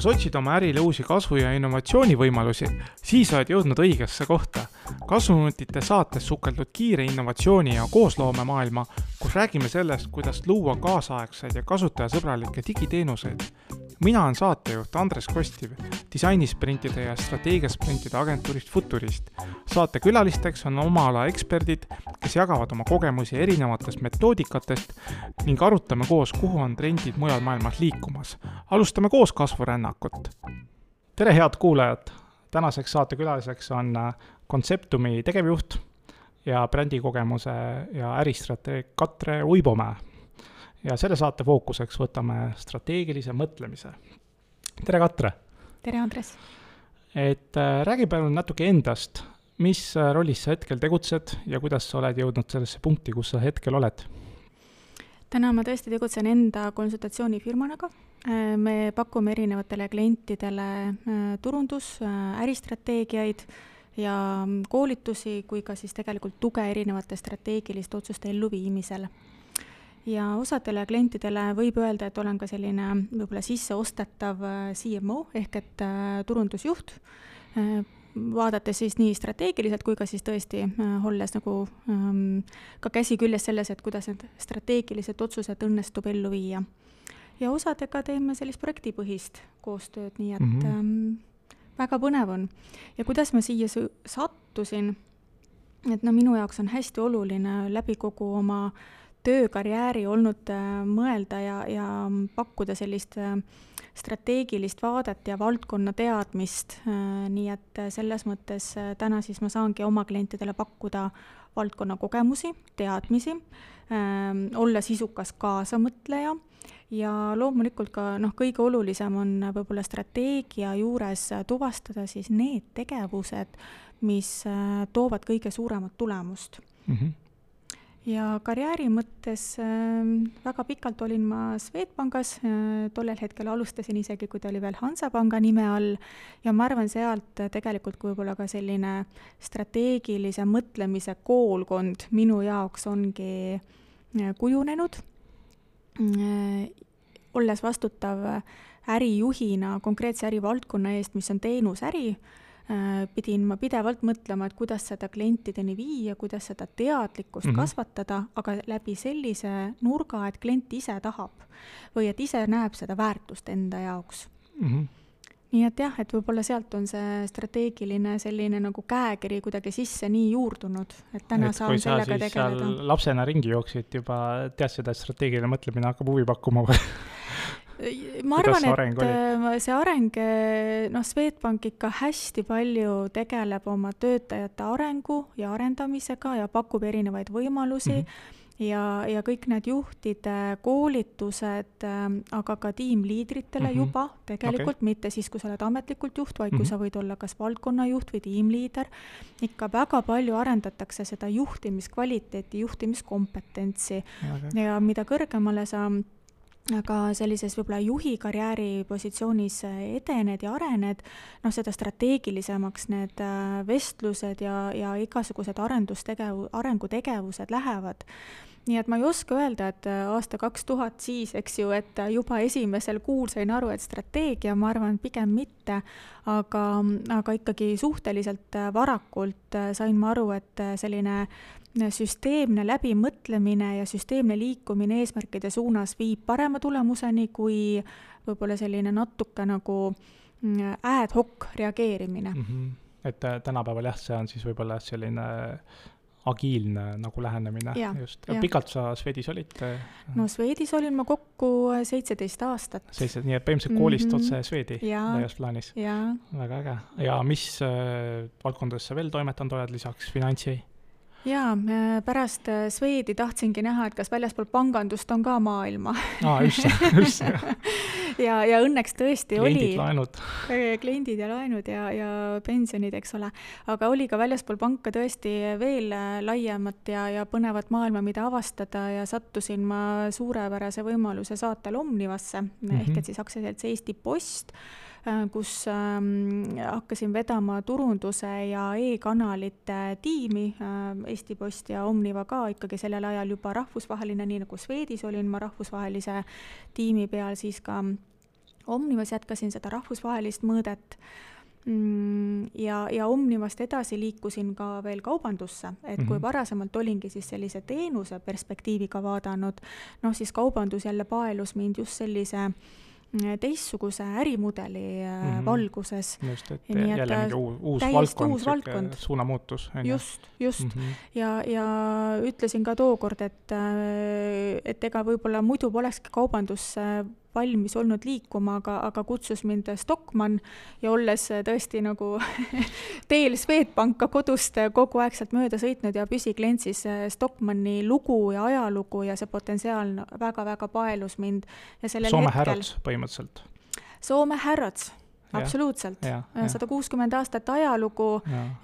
kas otsid oma ärile uusi kasvu- ja innovatsioonivõimalusi, siis oled jõudnud õigesse kohta. kasvuminutite saates sukeldud kiire innovatsiooni ja koosloomemaailma, kus räägime sellest, kuidas luua kaasaegseid ja kasutajasõbralikke digiteenuseid. Mina olen saatejuht Andres Kostiv disainisprintide ja strateegiasprintide agentuurist Futurist. saate külalisteks on oma ala eksperdid, kes jagavad oma kogemusi erinevatest metoodikatest ning arutame koos, kuhu on trendid mujal maailmas liikumas. alustame koos kasvurännakut. tere, head kuulajad! tänaseks saatekülaliseks on Conceptumi tegevjuht ja brändikogemuse ja äristrateeg Katre Uibomäe. Ja selle saate fookuseks võtame strateegilise mõtlemise. tere, Katre! tere, Andres! et äh, räägi palun natuke endast, mis äh, rollis sa hetkel tegutsed ja kuidas sa oled jõudnud sellesse punkti, kus sa hetkel oled? täna ma tõesti tegutsen enda konsultatsioonifirmanaga. Äh, me pakume erinevatele klientidele turundus, äristrateegiaid ja koolitusi kui ka siis tegelikult tuge erinevate strateegiliste otsuste elluviimisel. Ja osadele klientidele võib öelda, et olen ka selline võib-olla sisseostetav CMO ehk et äh, turundusjuht, äh, vaadates siis nii strateegiliselt kui ka siis tõesti äh, olles nagu ähm, ka käsi küljes selles, et kuidas need strateegilised otsused õnnestub ellu viia. ja osadega teeme sellist projektipõhist koostööd, nii et mm -hmm. väga põnev on. ja kuidas ma siia sattusin, et no minu jaoks on hästi oluline läbi kogu oma töökarjääri olnud äh, mõelda ja, ja pakkuda sellist äh, strateegilist vaadet ja valdkonna teadmist, äh, nii et selles mõttes täna siis ma saangi oma klientidele pakkuda valdkonna kogemusi, teadmisi, olla sisukas kaasamõtleja ja loomulikult ka noh, kõige olulisem on võib-olla strateegia juures tuvastada siis need tegevused, mis toovad kõige suuremat tulemust mm. -hmm ja karjääri mõttes äh, väga pikalt olin ma Swedbankis äh,, tollel hetkel alustasin isegi, kui ta oli veel Hansapanga nime all, ja ma arvan, sealt tegelikult võib-olla ka selline strateegilise mõtlemise koolkond minu jaoks ongi äh, kujunenud. Äh, olles vastutav ärijuhina konkreetse ärivaldkonna eest, mis on teenusäri, äh, pidin ma pidevalt mõtlema, et kuidas seda klientideni viia, kuidas seda teadlikkust mm -hmm. kasvatada, aga läbi sellise nurga, et klient ise tahab või et ise näeb seda väärtust enda jaoks mm. -hmm nii et jah, et võib-olla sealt on see strateegiline selline nagu käekiri kuidagi sisse nii juurdunud, et täna et saan sellega tegeleda. lapsena ringi jooksid juba, teadsid, et strateegiline mõtlemine hakkab huvi pakkuma või ma arvan, et areng äh, see areng, äh, noh, Swedbank ikka hästi palju tegeleb oma töötajate arengu ja arendamisega ja pakub erinevaid võimalusi mm. -hmm ja, ja kõik need juhtide koolitused äh,, aga ka tiimliidritele mm -hmm. juba tegelikult okay., mitte siis, kui sa oled ametlikult juht, vaid mm -hmm. kui mhm. sa võid olla kas valdkonnajuht või tiimliider, ikka väga palju arendatakse seda juhtimiskvaliteeti, juhtimiskompetentsi okay. ja mida kõrgemale sa aga sellises võib-olla juhi karjääri positsioonis edened ja arened, noh, seda strateegilisemaks need äh, vestlused ja, ja igasugused arendustegev-, arengutegevused lähevad. Nii et ma ei oska öelda, et äh, aasta kaks tuhat siis, eks ju, et äh, juba esimesel kuul sain aru, et strateegia, ma arvan, pigem mitte, aga, aga ikkagi suhteliselt äh, varakult sain ma aru, et selline süsteemne läbimõtlemine ja süsteemne liikumine eesmärkide suunas viib parema tulemuseni kui võib-olla selline natuke nagu mm, ad hoc reageerimine mm. -hmm. et tänapäeval jah, see on siis võib-olla selline agiilne nagu lähenemine ja, just. pikalt sa Swedis olid? no Swedis olin ma kokku seitseteist aastat. seitse, nii et põhimõtteliselt koolist mm -hmm. otse Swedi laias plaanis? väga äge. ja mis äh, valdkondades sa veel toimetanud oled lisaks finantsi? Jaa, äh, pärast äh, Swedi tahtsingi näha, et kas väljaspool pangandust on ka maailma aa, just, just ja, ja õnneks tõesti kliendid, oli. laenud. kliendid ja laenud ja, ja pensionid, eks ole. aga oli ka väljaspool panka tõesti veel laiemat ja, ja põnevat maailma, mida avastada ja sattusin ma suurepärase võimaluse saatel Omnivasse mm -hmm. ehk et siis aktsiaselts Eesti Post Äh, kus ähm, hakkasin vedama turunduse ja e-kanalite tiimi, äh, Eesti Post ja Omniva ka ikkagi sellel ajal juba rahvusvaheline, nii nagu Swedis olin ma rahvusvahelise tiimi peal, siis ka Omnivas jätkasin seda rahvusvahelist mõõdet mm, ja, ja Omnivast edasi liikusin ka veel kaubandusse, et kui mhm. varasemalt olingi siis sellise teenuse perspektiiviga vaadanud, noh siis kaubandus jälle paelus mind just sellise äh, teistsuguse ärimudeli mm -hmm. valguses. just, et Nii, jälle mingi uus, uus valdkond, valdkond. suunamuutus. just, just mm. -hmm. ja, ja ütlesin ka tookord, et, äh, et ega võib-olla muidu polekski kaubandusse valmis olnud liikuma, aga, aga kutsus mind Stockmann ja olles tõesti nagu teel Swedbanka kodust kogu aeg sealt mööda sõitnud ja püsiklient, siis Stockmanni lugu ja ajalugu ja see potentsiaal väga-väga paelus mind. Ja sellel Soome hetkel Harrods põhimõtteliselt? Soome Harrods absoluutselt, sada kuuskümmend aastat ajalugu,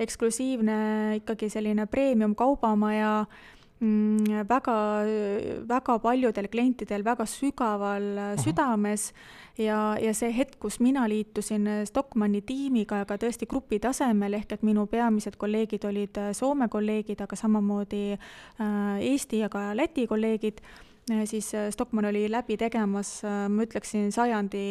eksklusiivne ikkagi selline premium kaubamaja Mm, väga, väga paljudel klientidel väga sügaval Aha. südames ja, ja see hetk, kus mina liitusin Stockmanni tiimiga, aga tõesti grupi tasemel, ehk et minu peamised kolleegid olid Soome kolleegid, aga samamoodi äh, Eesti ja ka Läti kolleegid Äh, siis äh, Stockmann oli läbi tegemas, äh, ma ütleksin, sajandi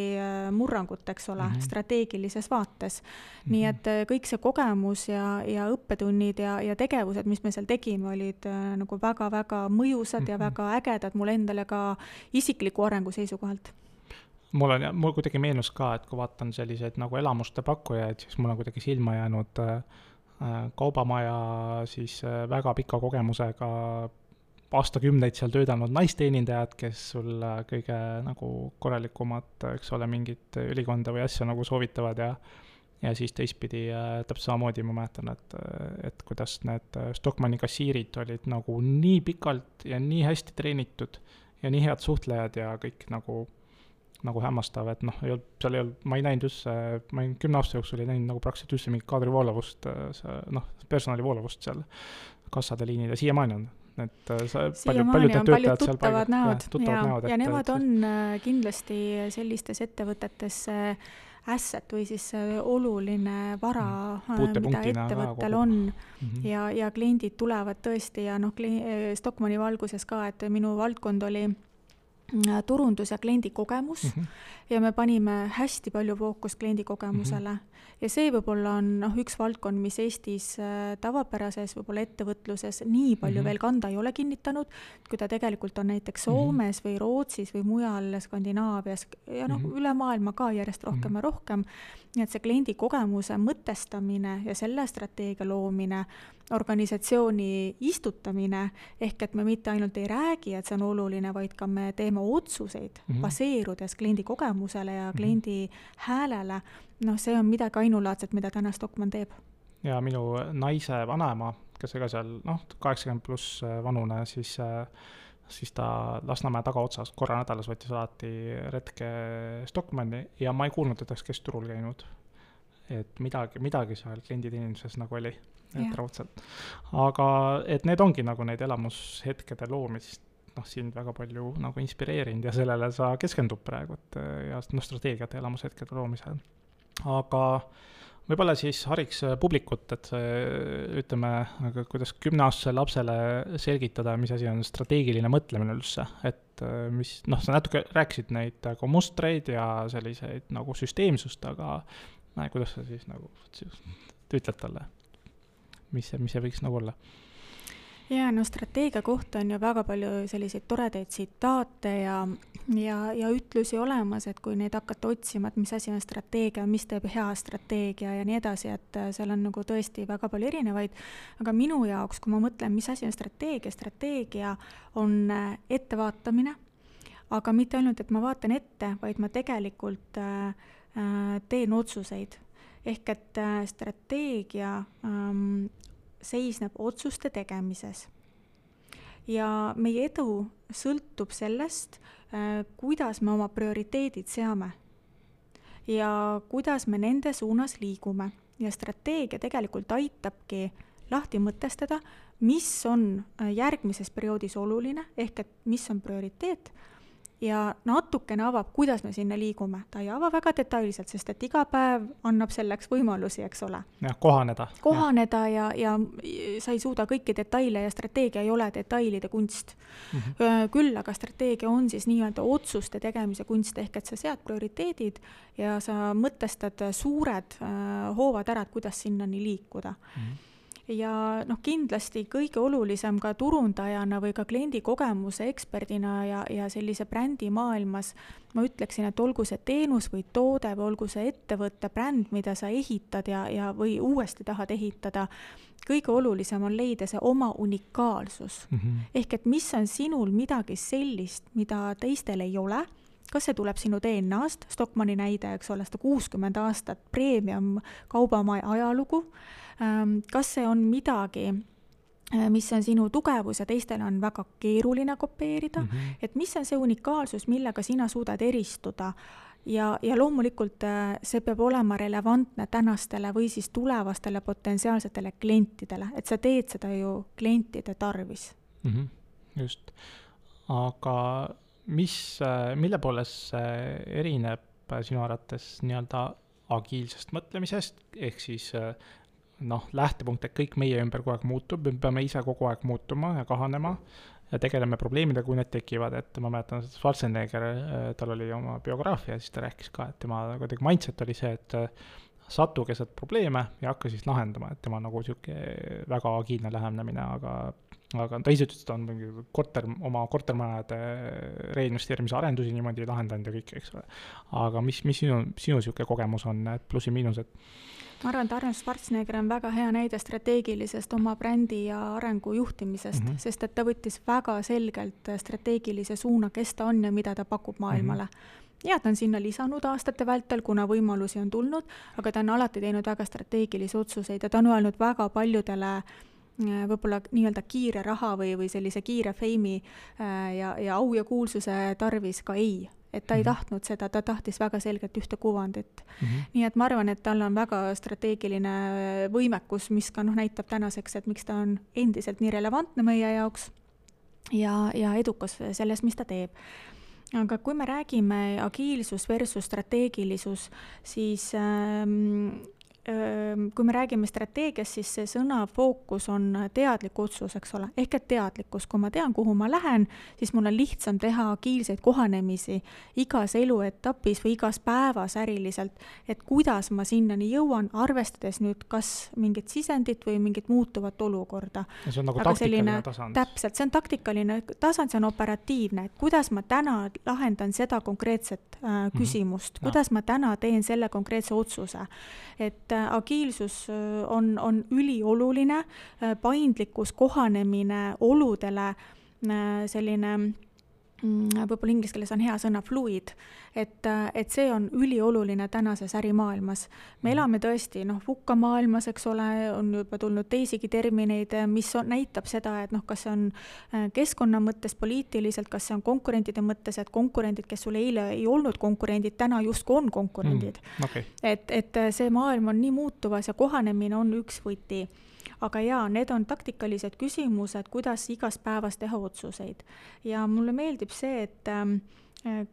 murrangut, eks ole mm, -hmm. strateegilises vaates mm. -hmm. nii et kõik see kogemus ja, ja õppetunnid ja, ja tegevused, mis me seal tegime, olid nagu väga-väga mõjusad mm -hmm. ja mhm. väga ägedad mulle endale ka isikliku arengu seisukohalt mul on, mul kuidagi meenus ka, et kui vaatan selliseid nagu elamuste pakkujaid, siis mul on kuidagi silma jäänud äh, kaubamaja siis äh, väga pika kogemusega aastakümneid seal töötanud naisteenindajad, kes sulle kõige nagu korralikumat, eks ole, mingit ülikonda või asja nagu soovitavad ja ja siis teistpidi äh, täpselt samamoodi ma mäletan, et, et kuidas need Stockmanni kassiirid olid nagu nii pikalt ja nii hästi treenitud ja nii head suhtlejad ja kõik nagu, nagu hämmastav, et noh, ei olnud, seal ei olnud, ma ei näinud üldse, ma ei, kümne aasta jooksul ei näinud nagu praktiliselt üldse mingit kaadrivoolavust, noh, personalivoolavust seal kassade liinil ja siiamaani on et äh, sa, palju, paljud need töötajad seal tuttavad näod ja, näod, ja nemad on äh, kindlasti sellistes ettevõtetes asset või siis oluline vara, mm. mida ettevõttel on mm -hmm. ja, ja kliendid tulevad tõesti ja noh, Stockmanni valguses ka, et minu valdkond oli Äh, turundus ja kliendikogemus mm -hmm. ja me panime hästi palju fookust kliendikogemusele mm. -hmm. ja see võib-olla on noh, üks valdkond, mis Eestis äh, tavapärases võib-olla ettevõtluses nii palju mm -hmm. veel kanda ei ole kinnitanud, kui ta tegelikult on näiteks mhm. Soomes mm -hmm. või Rootsis või mujal Skandinaavias ja noh mm -hmm., üle maailma ka järjest rohkem mm -hmm. ja rohkem. nii et see kliendikogemuse mõtestamine ja selle strateegia loomine organisatsiooni istutamine, ehk et me mitte ainult ei räägi, et see on oluline, vaid ka me teeme otsuseid mm -hmm. baseerudes kliendi kogemusele ja mhm. kliendi mm -hmm. häälele, noh, see on midagi ainulaadset, mida täna Stockmann teeb. ja minu naise vanaema, kes ka seal noh, kaheksakümmend pluss äh, vanune, siis äh, siis ta Lasnamäe tagaotsas korra nädalas võttis alati retke Stockmanni ja ma ei kuulnud, et oleks keskturul käinud. et midagi, midagi seal klienditeeninduses nagu oli et raudselt. aga et need ongi nagu need elamushetkede loomist, noh, sind väga palju nagu inspireerinud ja sellele sa keskendud praegu, et ja noh, strateegiate elamushetkede loomisel. aga võib-olla siis hariks publikut, et ütleme, kuidas kümneaastasele lapsele selgitada, mis asi on strateegiline mõtlemine üldse, et mis, noh, sa natuke rääkisid neid nagu mustreid ja selliseid nagu süsteemsust, aga no, kuidas sa siis nagu ütled talle? Mis see, mis see võiks nagu olla? jaa, no strateegia kohta on ju väga palju selliseid toredaid tsitaate ja, ja, ja ütlusi olemas, et kui neid hakata otsima, et mis asi on strateegia, mis teeb hea strateegia ja nii edasi, et seal on nagu tõesti väga palju erinevaid, aga minu jaoks, kui ma mõtlen, mis asi on strateegia, strateegia on äh, ettevaatamine, aga mitte ainult, et ma vaatan ette, vaid ma tegelikult äh, äh teen otsuseid ehk et äh, strateegia ähm, seisneb otsuste tegemises. ja meie edu sõltub sellest, kuidas me oma prioriteedid seame ja kuidas me nende suunas liigume. ja strateegia tegelikult aitabki lahti mõtestada, mis on järgmises perioodis oluline, ehk et mis on prioriteet ja natukene avab, kuidas me sinna liigume. ta ei ava väga detailselt, sest et iga päev annab selleks võimalusi, eks ole. jah, kohaneda. kohaneda ja, ja sa ei suuda kõiki detaile ja strateegia ei ole detailide kunst mm. -hmm. küll aga strateegia on siis nii-öelda otsuste tegemise kunst, ehk et sa sead prioriteedid ja sa mõtestad suured äh, hoovad ära, et kuidas sinnani liikuda mm. -hmm ja noh, kindlasti kõige olulisem ka turundajana või ka kliendi kogemuse eksperdina ja, ja sellise brändi maailmas ma ütleksin, et olgu see teenus või toode või olgu see ettevõtte bränd, mida sa ehitad ja, ja või uuesti tahad ehitada, kõige olulisem on leida see oma unikaalsus mm. -hmm. ehk et mis on sinul midagi sellist, mida teistel ei ole kas see tuleb sinu DNA-st, Stockmanni näide, eks ole, sada kuuskümmend aastat premium kaubamaja ajalugu Ähm, kas see on midagi, äh, mis on sinu tugevus ja teistel on väga keeruline kopeerida mm, -hmm. et mis on see unikaalsus, millega sina suudad eristuda ja, ja loomulikult äh, see peab olema relevantne tänastele või siis tulevastele potentsiaalsetele klientidele, et sa teed seda ju klientide tarvis mm. -hmm. just, aga mis, äh, mille poolest see erineb sinu arvates nii-öelda agiilsest mõtlemisest, ehk siis noh, lähtepunkt, et kõik meie ümber kogu aeg muutub, me peame ise kogu aeg muutuma ja kahanema ja tegeleme probleemidega, kui need tekivad, et ma mäletan, et Schwarzenegger, äh, tal oli oma biograafia, siis ta rääkis ka, et tema kuidagi mindset oli see, et äh, satu keset probleeme ja hakka siis lahendama, et tema nagu sihuke väga agiilne lähenemine, aga aga ta ise ütles, et ta on mingi korter, oma kortermajade reinvesteerimise arendusi niimoodi lahendanud ja kõike, eks ole. aga mis, mis sinu, sinu niisugune kogemus on, need plussid-miinused? ma arvan, et Arnold Schwarzenegger on väga hea näide strateegilisest oma brändi ja arengu juhtimisest mm, -hmm. sest et ta võttis väga selgelt strateegilise suuna, kes ta on ja mida ta pakub maailmale mm. -hmm. ja ta on sinna lisanud aastate vältel, kuna võimalusi on tulnud, aga ta on alati teinud väga strateegilisi otsuseid ja ta on öelnud väga paljudele äh, võib-olla nii-öelda kiire raha või, või sellise kiire feimi äh, ja, ja au ja kuulsuse tarvis ka ei et ta ei mhm. tahtnud seda, ta tahtis väga selgelt ühte kuvandit mm. -hmm. nii et ma arvan, et tal on väga strateegiline võimekus, mis ka noh, näitab tänaseks, et miks ta on endiselt nii relevantne meie jaoks ja, ja edukas selles, mis ta teeb aga kui me räägime agiilsus versus strateegilisus, siis ähm, kui me räägime strateegiast, siis see sõna fookus on teadlik otsus, eks ole, ehk et teadlikkus, kui ma tean, kuhu ma lähen, siis mul on lihtsam teha agiilseid kohanemisi igas eluetapis või igas päevas äriliselt, et kuidas ma sinnani jõuan, arvestades nüüd kas mingit sisendit või mingit muutuvat olukorda. see on nagu Aga taktikaline tasand. täpselt, see on taktikaline tasand, see on operatiivne, et kuidas ma täna lahendan seda konkreetset äh, küsimust? Mm, -hmm. kuidas ma täna teen selle konkreetse otsuse, et agiilsus on, on ülioluline, paindlikkus, kohanemine oludele, selline võib-olla inglise keeles on hea sõna fluid, et, et see on ülioluline tänases ärimaailmas. me mhm. elame tõesti noh, VUCA-maailmas, eks ole, on juba tulnud teisigi termineid, mis on, näitab seda, et noh, kas see on keskkonna mõttes, poliitiliselt, kas see on konkurentide mõttes, et konkurendid, kes sul eile ei olnud konkurendid, täna justkui on konkurendid mm,. Okay. et, et see maailm on nii muutuvas ja kohanemine on üks võti aga jaa, need on taktikalised küsimused, kuidas igas päevas teha otsuseid. ja mulle meeldib see, et ähm,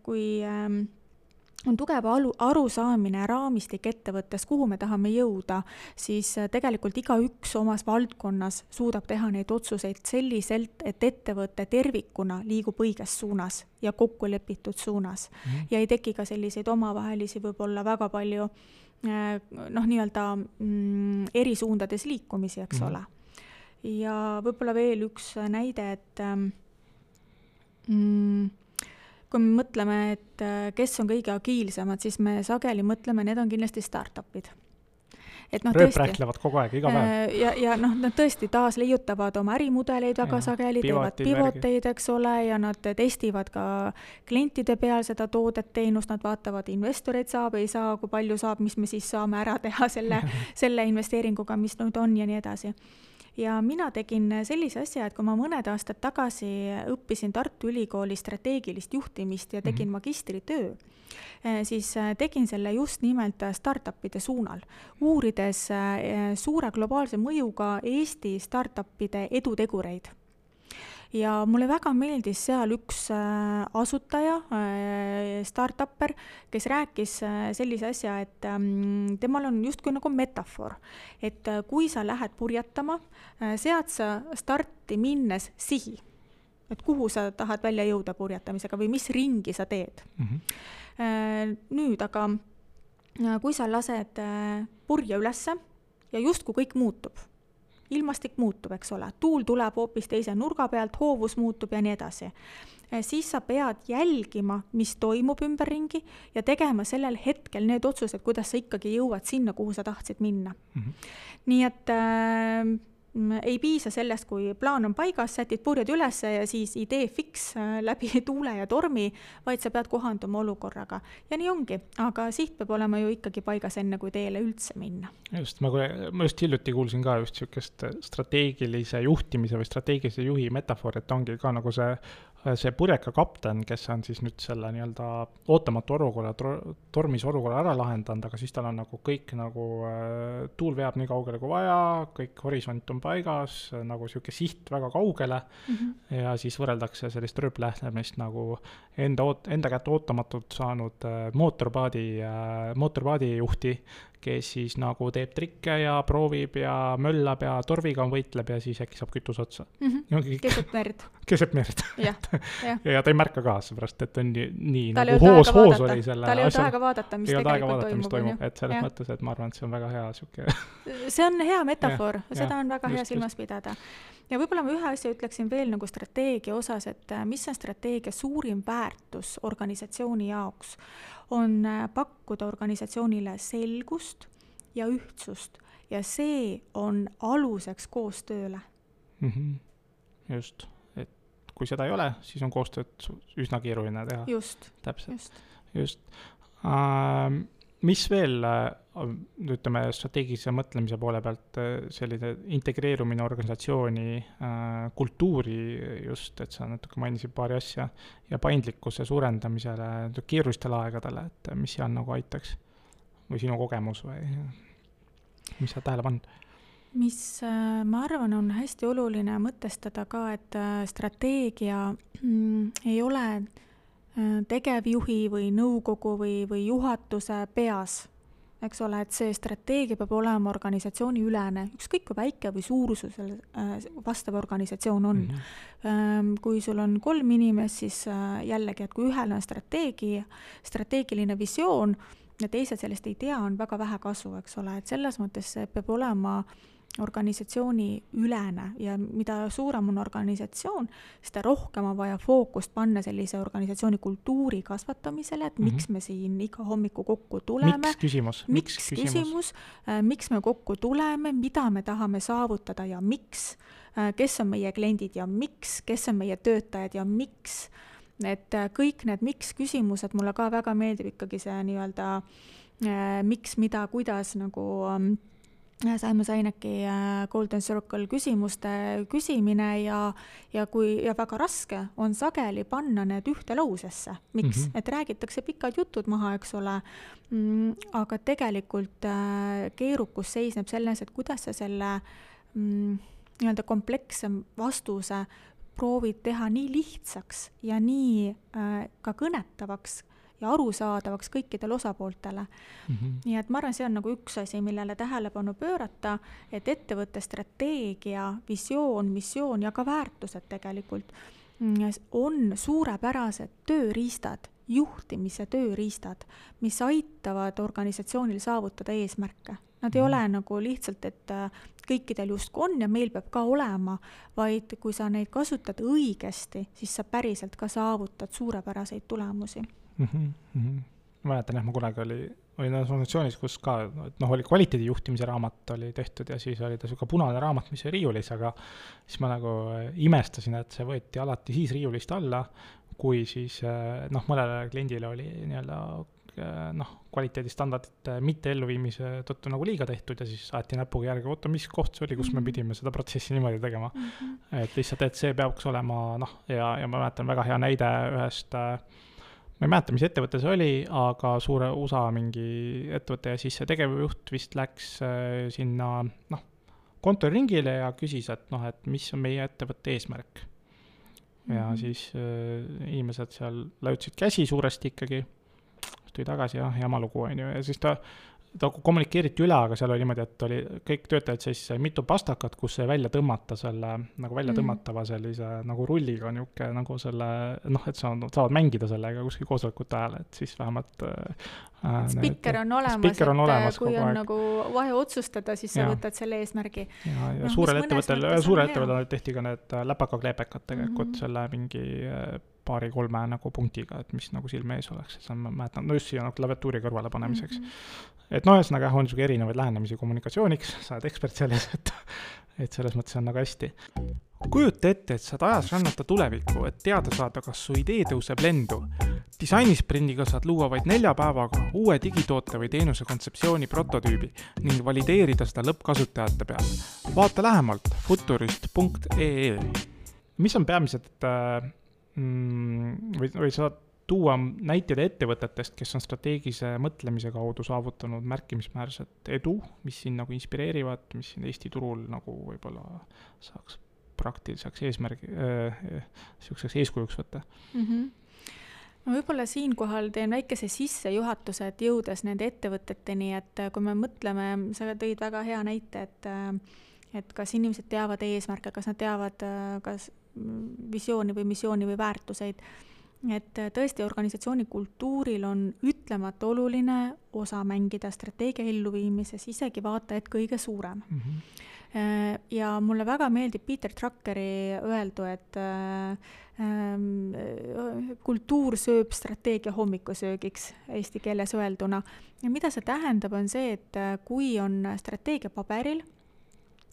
kui ähm, on tugev alu, arusaamine, raamistik ettevõttes, kuhu me tahame jõuda, siis äh, tegelikult igaüks omas valdkonnas suudab teha neid otsuseid selliselt, et ettevõte tervikuna liigub õiges suunas ja kokkulepitud suunas mm. -hmm. ja ei teki ka selliseid omavahelisi võib-olla väga palju äh, noh, nii-öelda mm, eri suundades liikumisi, eks mm -hmm. ole. ja võib-olla veel üks näide, et ähm, mm, kui me mõtleme, et äh, kes on kõige agiilsemad, siis me sageli mõtleme, need on kindlasti startup'id et noh, tõesti. rööprähklevad kogu aeg, iga päev. Äh, ja, ja noh, nad tõesti taasleiutavad oma ärimudeleid väga ja, sageli, teevad pivoteid, eks ole, ja nad testivad ka klientide peal seda toodet, teenust, nad vaatavad, investoreid saab, ei saa, kui palju saab, mis me siis saame ära teha selle selle investeeringuga, mis nüüd on ja nii edasi ja mina tegin sellise asja, et kui ma mõned aastad tagasi õppisin Tartu Ülikooli strateegilist juhtimist ja tegin mm -hmm. magistritöö, eh, siis eh, tegin selle just nimelt startup'ide suunal, uurides eh, suure globaalse mõjuga Eesti startup'ide edutegureid ja mulle väga meeldis seal üks äh, asutaja, äh, startupper, kes rääkis äh, sellise asja, et ähm, temal on justkui nagu metafoor, et kui sa lähed purjetama, sead sa starti minnes sihi, et kuhu sa tahad välja jõuda purjetamisega või mis ringi sa teed mm. -hmm. nüüd aga, kui sa lased purje ülesse ja justkui kõik muutub ilmastik muutub, eks ole, tuul tuleb hoopis teise nurga pealt, hoovus muutub ja nii edasi. siis sa pead jälgima, mis toimub ümberringi ja tegema sellel hetkel need otsused, kuidas sa ikkagi jõuad sinna, kuhu sa tahtsid minna mm. -hmm. nii et äh, ei piisa sellest, kui plaan on paigas, sätid purjed üles ja siis idee fiks äh, läbi tuule ja tormi, vaid sa pead kohanduma olukorraga. ja nii ongi, aga siht peab olema ju ikkagi paigas, enne kui teele üldse minna. just, ma, ma just hiljuti kuulsin ka just niisugust strateegilise juhtimise või strateegilise juhi metafoori, et ongi ka nagu see see purjeka kapten, kes on siis nüüd selle nii-öelda ootamatu olukorra, tormis olukorra ära lahendanud, aga siis tal on nagu kõik nagu äh, tuul veab nii kaugele kui vaja, kõik horisont on paigas, nagu sihuke siht väga kaugele mm. -hmm. ja siis võrreldakse sellist rööplähnemist nagu enda oot-, enda kätte ootamatult saanud äh, mootorpaadi äh,, mootorpaadijuhti, kes siis nagu teeb trikke ja proovib ja möllab ja torviga võitleb ja siis äkki saab kütus otsa mm. -hmm. keset merd. keset merd. ja, ja. ja ta ei märka ka, seepärast et on nii, nii tal nagu hoos, hoos oli selle tal ei olnud aega vaadata, mis tegelikult toimub, toimub, et selles ja. mõttes, et ma arvan, et see on väga hea sihuke see on hea metafoor, seda on väga just, hea silmas just. pidada. Ja võib-olla ma ühe asja ütleksin veel nagu strateegia osas, et äh, mis on strateegia suurim väärtus organisatsiooni jaoks on äh, pakkuda organisatsioonile selgust ja ühtsust ja see on aluseks koostööle mm. -hmm. just, et kui seda ei ole, siis on koostööd üsna keeruline teha. just. täpselt, just, just. Uh, mis veel, äh, ütleme, strateegilise mõtlemise poole pealt äh, selline integreerumine organisatsiooni äh, kultuuri just, et sa natuke mainisid paari asja, ja paindlikkuse suurendamisele keerulistel aegadel, et mis seal nagu aitaks? või sinu kogemus või mis sa tähele pannud? mis ma arvan, on hästi oluline mõtestada ka, et strateegia mm, ei ole äh, tegevjuhi või nõukogu või, või juhatuse peas, eks ole, et see strateegia peab olema organisatsiooniülene, ükskõik kui väike või suur sul selle äh, vastav organisatsioon on mm. -hmm. kui sul on kolm inimest, siis äh, jällegi, et kui ühel on strateegia, strateegiline visioon ja teised sellest ei tea, on väga vähe kasu, eks ole, et selles mõttes see peab olema äh, organisatsiooni ülene ja mida suurem on organisatsioon, seda rohkem on vaja fookust panna sellise organisatsiooni kultuuri kasvatamisele, et mm -hmm. miks me siin iga hommiku kokku tuleme. miks küsimus? miks, miks küsimus, küsimus, äh, miks me kokku tuleme, mida me tahame saavutada ja miks, äh, kes on meie kliendid ja miks, kes on meie töötajad ja miks. et äh, kõik need miks küsimused, mulle ka väga meeldib ikkagi see nii-öelda miks, mida, kuidas nagu ähm, Simon Sineki äh, Golden Circle küsimuste küsimine ja, ja kui, ja väga raske on sageli panna need ühte lausesse. miks mm? -hmm. et räägitakse pikad jutud maha, eks ole mm,, aga tegelikult äh, keerukus seisneb selles, et kuidas sa selle mm, nii-öelda komplekssem vastuse proovid teha nii lihtsaks ja nii äh, ka kõnetavaks ja arusaadavaks kõikidele osapooltele mm. -hmm. nii et ma arvan, see on nagu üks asi, millele tähelepanu pöörata, et ettevõtte strateegia, visioon, missioon ja ka väärtused tegelikult mm, on suurepärased tööriistad, juhtimise tööriistad, mis aitavad organisatsioonil saavutada eesmärke. Nad ei -hmm. ole nagu lihtsalt, et äh, kõikidel justkui on ja meil peab ka olema, vaid kui sa neid kasutad õigesti, siis sa päriselt ka saavutad suurepäraseid tulemusi mm. -hmm. ma mäletan jah, ma kunagi oli, olin ühes organisatsioonis, kus ka, et noh, oli kvaliteedijuhtimise raamat oli tehtud ja siis oli ta niisugune punane raamat, mis oli riiulis, aga siis ma nagu imestasin, et see võeti alati siis riiulist alla, kui siis noh, mõnele kliendile oli nii-öelda noh, kvaliteedistandardite mitte elluviimise tõttu nagu liiga tehtud ja siis aeti näpuga järge, oota, mis koht see oli, kus mm -hmm. me mhm. pidime seda protsessi niimoodi tegema mm. -hmm. et lihtsalt, et see peaks olema noh, ja, ja ma mäletan väga hea näide ühest äh, ma ei mäleta, mis ettevõte see oli, aga suure USA mingi ettevõte ja siis see tegevjuht vist läks äh, sinna noh, kontoriringile ja küsis, et noh, et mis on meie ettevõtte eesmärk ja mm -hmm. siis äh, inimesed seal lajutasid käsi suuresti ikkagi, tuli tagasi, jah, jama lugu, on ju, ja siis ta ta kommunikeeriti üle, aga seal oli niimoodi, et oli kõik töötajad siis mitu pastakat, kus sai välja tõmmata selle nagu välja mm. tõmmatava sellise nagu rulliga niisugune nagu selle noh, et sa, saavad mängida sellega kuskil koosolekute ajal, et siis vähemalt äh,. spikker on olemas, et on olemas kui on aeg. nagu vaja otsustada, siis sa ja. võtad selle eesmärgi. ja, ja no, suurel ettevõttel, suurel ettevõttel tehti ka need äh, läpakakleepekad tegelikult mm -hmm. selle mingi äh, paari-kolme nagu punktiga, et mis nagu silme ees oleks, et on, ma mäletan, no just siia nagu klaviatuuri kõrvale panemiseks mm. -hmm. et noh, ühesõnaga on niisugune erinevaid lähenemisi kommunikatsiooniks, sa oled ekspert selles, et, et selles mõttes on nagu hästi. kujuta ette, et saad ajas rännata tulevikku, et teada saada, kas su idee tõuseb lendu. disainisprindiga saad luua vaid nelja päevaga uue digitoote või teenuse kontseptsiooni prototüübi ning valideerida seda lõppkasutajate peal. vaata lähemalt futurist.ee. mis on peamised äh, või, või saad tuua näiteid ettevõtetest, kes on strateegilise mõtlemise kaudu saavutanud märkimisväärset edu, mis sind nagu inspireerivad, mis siin Eesti turul nagu võib-olla saaks praktiliseks eesmärgi äh,, niisuguseks eeskujuks võtta mm. -hmm ma võib-olla siinkohal teen väikese sissejuhatuse, et jõudes nende ettevõteteni, et kui me mõtleme, sa tõid väga hea näite, et et kas inimesed teavad eesmärke, kas nad teavad, kas visiooni või missiooni või väärtuseid. et tõesti, organisatsiooni kultuuril on ütlemata oluline osa mängida strateegia elluviimises, isegi vaata et kõige suurem mm. -hmm. ja mulle väga meeldib Peter Druckeri öeldu, et äh, ähm, kultuur sööb strateegia hommikusöögiks eesti keeles öelduna. ja mida see tähendab, on see, et kui on strateegia paberil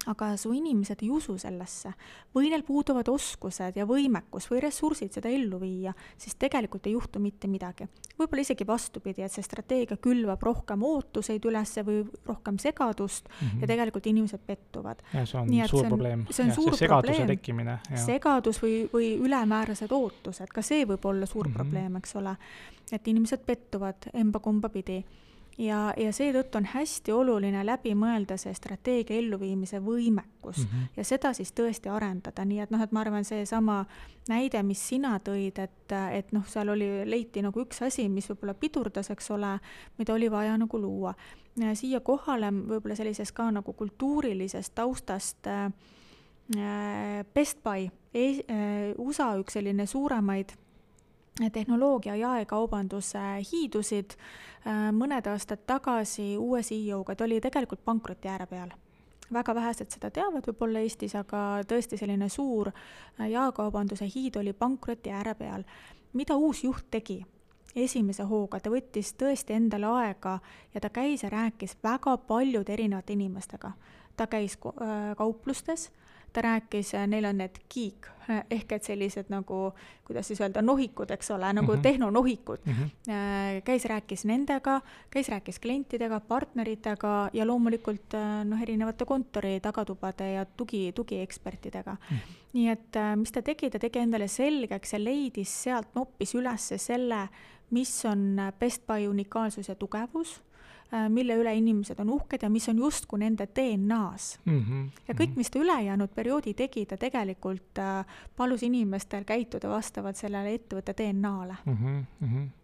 aga su inimesed ei usu sellesse või neil puuduvad oskused ja võimekus või ressursid seda ellu viia, siis tegelikult ei juhtu mitte midagi. võib-olla isegi vastupidi, et see strateegia külvab rohkem ootuseid üles või rohkem segadust mm -hmm. ja tegelikult inimesed pettuvad. see on Nii, suur see on, probleem. see on ja, suur see probleem. tekkimine. segadus või, või ülemäärased ootused, ka see võib olla suur mm -hmm. probleem, eks ole. et inimesed pettuvad emba-kumba pidi ja, ja seetõttu on hästi oluline läbi mõelda see strateegia elluviimise võimekus mm -hmm. ja seda siis tõesti arendada, nii et noh, et ma arvan, seesama näide, mis sina tõid, et, et noh, seal oli, leiti nagu üks asi, mis võib-olla pidurdas, eks ole, mida oli vaja nagu luua. siia kohale võib-olla sellisest ka nagu kultuurilisest taustast äh, Best Buy, äh, USA üks selline suuremaid tehnoloogia jaekaubanduse hiidusid äh, mõned aastad tagasi uue CEO-ga, ta oli tegelikult pankroti ääre peal. väga vähesed seda teavad võib-olla Eestis, aga tõesti selline suur äh, jaekaubanduse hiid oli pankroti ääre peal. mida uus juht tegi? esimese hooga, ta võttis tõesti endale aega ja ta käis ja rääkis väga paljude erinevate inimestega. ta käis äh, kauplustes ta rääkis, äh, neil on need geek äh, ehk et sellised nagu, kuidas siis öelda, nohikud, eks ole, nagu mm -hmm. tehnonohikud mm. -hmm. käis, rääkis nendega, käis, rääkis klientidega, partneritega ja loomulikult noh, erinevate kontori tagatubade ja tugi, tugiekspertidega mm. -hmm. nii et mis ta tegi, ta tegi endale selgeks ja leidis sealt, noppis üles selle, mis on Best Buy unikaalsus ja tugevus mille üle inimesed on uhked ja mis on justkui nende DNA-s mm. -hmm. ja kõik, mis ta ülejäänud perioodi tegi, ta tegelikult äh, palus inimestel käituda vastavalt sellele ettevõtte DNA-le mm. -hmm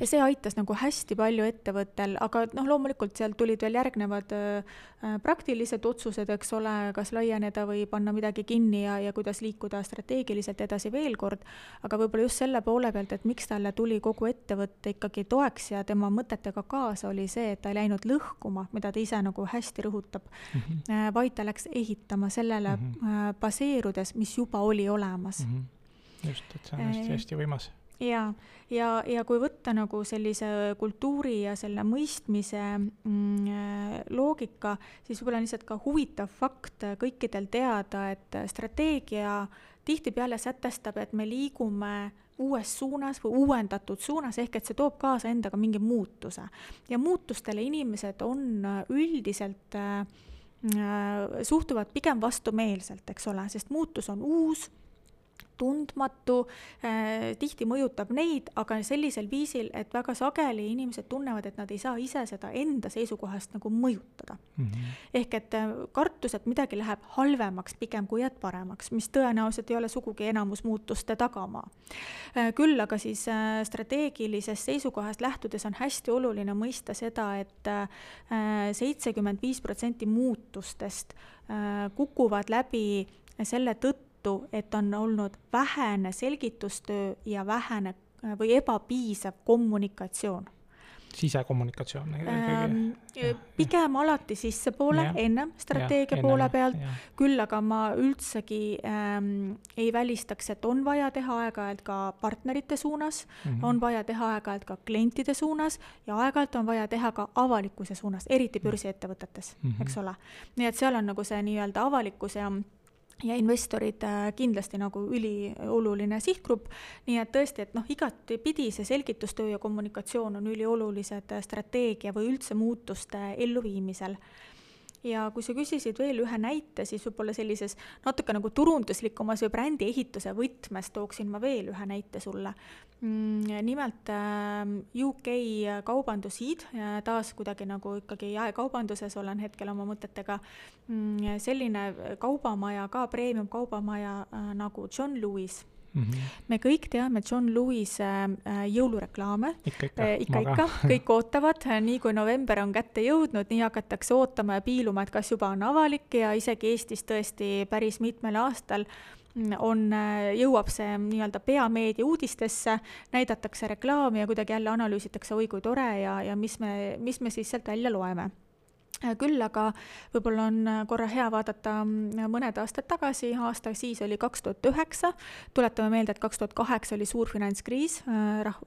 ja see aitas nagu hästi palju ettevõttel, aga noh, loomulikult sealt tulid veel järgnevad äh, praktilised otsused, eks ole, kas laieneda või panna midagi kinni ja, ja kuidas liikuda strateegiliselt edasi veel kord, aga võib-olla just selle poole pealt, et miks talle tuli kogu ettevõte ikkagi toeks ja tema mõtetega kaasa, oli see, et ta ei läinud lõhkuma, mida ta ise nagu hästi rõhutab mm, -hmm. vaid ta läks ehitama sellele mm -hmm. baseerudes, mis juba oli olemas mm. -hmm. just, et see on hästi-hästi võimas ja, ja, ja kui võtta nagu sellise kultuuri ja selle mõistmise mm, äh, loogika, siis võib-olla on lihtsalt ka huvitav fakt kõikidel teada, et strateegia tihtipeale sätestab, et me liigume uues suunas või uuendatud suunas, ehk et see toob kaasa endaga mingi muutuse. ja muutustele inimesed on üldiselt äh, äh, suhtuvad pigem vastumeelselt, eks ole, sest muutus on uus tundmatu äh,, tihti mõjutab neid, aga sellisel viisil, et väga sageli inimesed tunnevad, et nad ei saa ise seda enda seisukohast nagu mõjutada mm. -hmm. ehk et äh, kartus, et midagi läheb halvemaks pigem kui et paremaks, mis tõenäoliselt ei ole sugugi enamus muutuste tagamaa äh,. küll aga siis äh, strateegilisest seisukohast lähtudes on hästi oluline mõista seda et, et äh, seitsekümmend viis protsenti muutustest äh, kukuvad läbi selle tõttu, tõttu, et on olnud vähene selgitustöö ja vähene või ebapiisav kommunikatsioon sisekommunikatsioon ähm,? pigem alati sissepoole, ennem strateegia ja, poole pealt, küll aga ma üldsegi ähm, ei välistaks, et on vaja teha aeg-ajalt ka partnerite suunas mm, -hmm. on vaja teha aeg-ajalt ka klientide suunas ja aeg-ajalt on vaja teha ka avalikkuse suunas, eriti börsiettevõtetes mm, -hmm. eks ole. nii et seal on nagu see nii-öelda avalikkuse ja ja investorid äh, kindlasti nagu ülioluline sihtgrupp, nii et tõesti, et noh, igatepidi see selgitustöö ja kommunikatsioon on üliolulised äh, strateegia või üldse muutuste elluviimisel ja kui sa küsisid veel ühe näite, siis võib-olla sellises natuke nagu turunduslikumas või brändi ehituse võtmes tooksin ma veel ühe näite sulle. Mm, nimelt ähm, UK kaubandushiid, taas kuidagi nagu ikkagi jaekaubanduses olen hetkel oma mõtetega, mm, selline kaubamaja ka, premium kaubamaja äh, nagu John Lewis Mm -hmm. me kõik teame John Lewis'e äh, jõulureklaame. ikka, ikka, äh, ikka, ikka, kõik ootavad, nii kui november on kätte jõudnud, nii hakatakse ootama ja piiluma, et kas juba on avalik ja isegi Eestis tõesti päris mitmel aastal on, äh, jõuab see nii-öelda peameedia uudistesse, näidatakse reklaami ja kuidagi jälle analüüsitakse, oi kui tore ja, ja mis me, mis me siis sealt välja loeme Äh, küll aga võib-olla on äh, korra hea vaadata mm, mõned aastad tagasi, aasta siis oli kaks tuhat üheksa, tuletame meelde, et kaks tuhat kaheksa oli suur finantskriis, äh, rah-,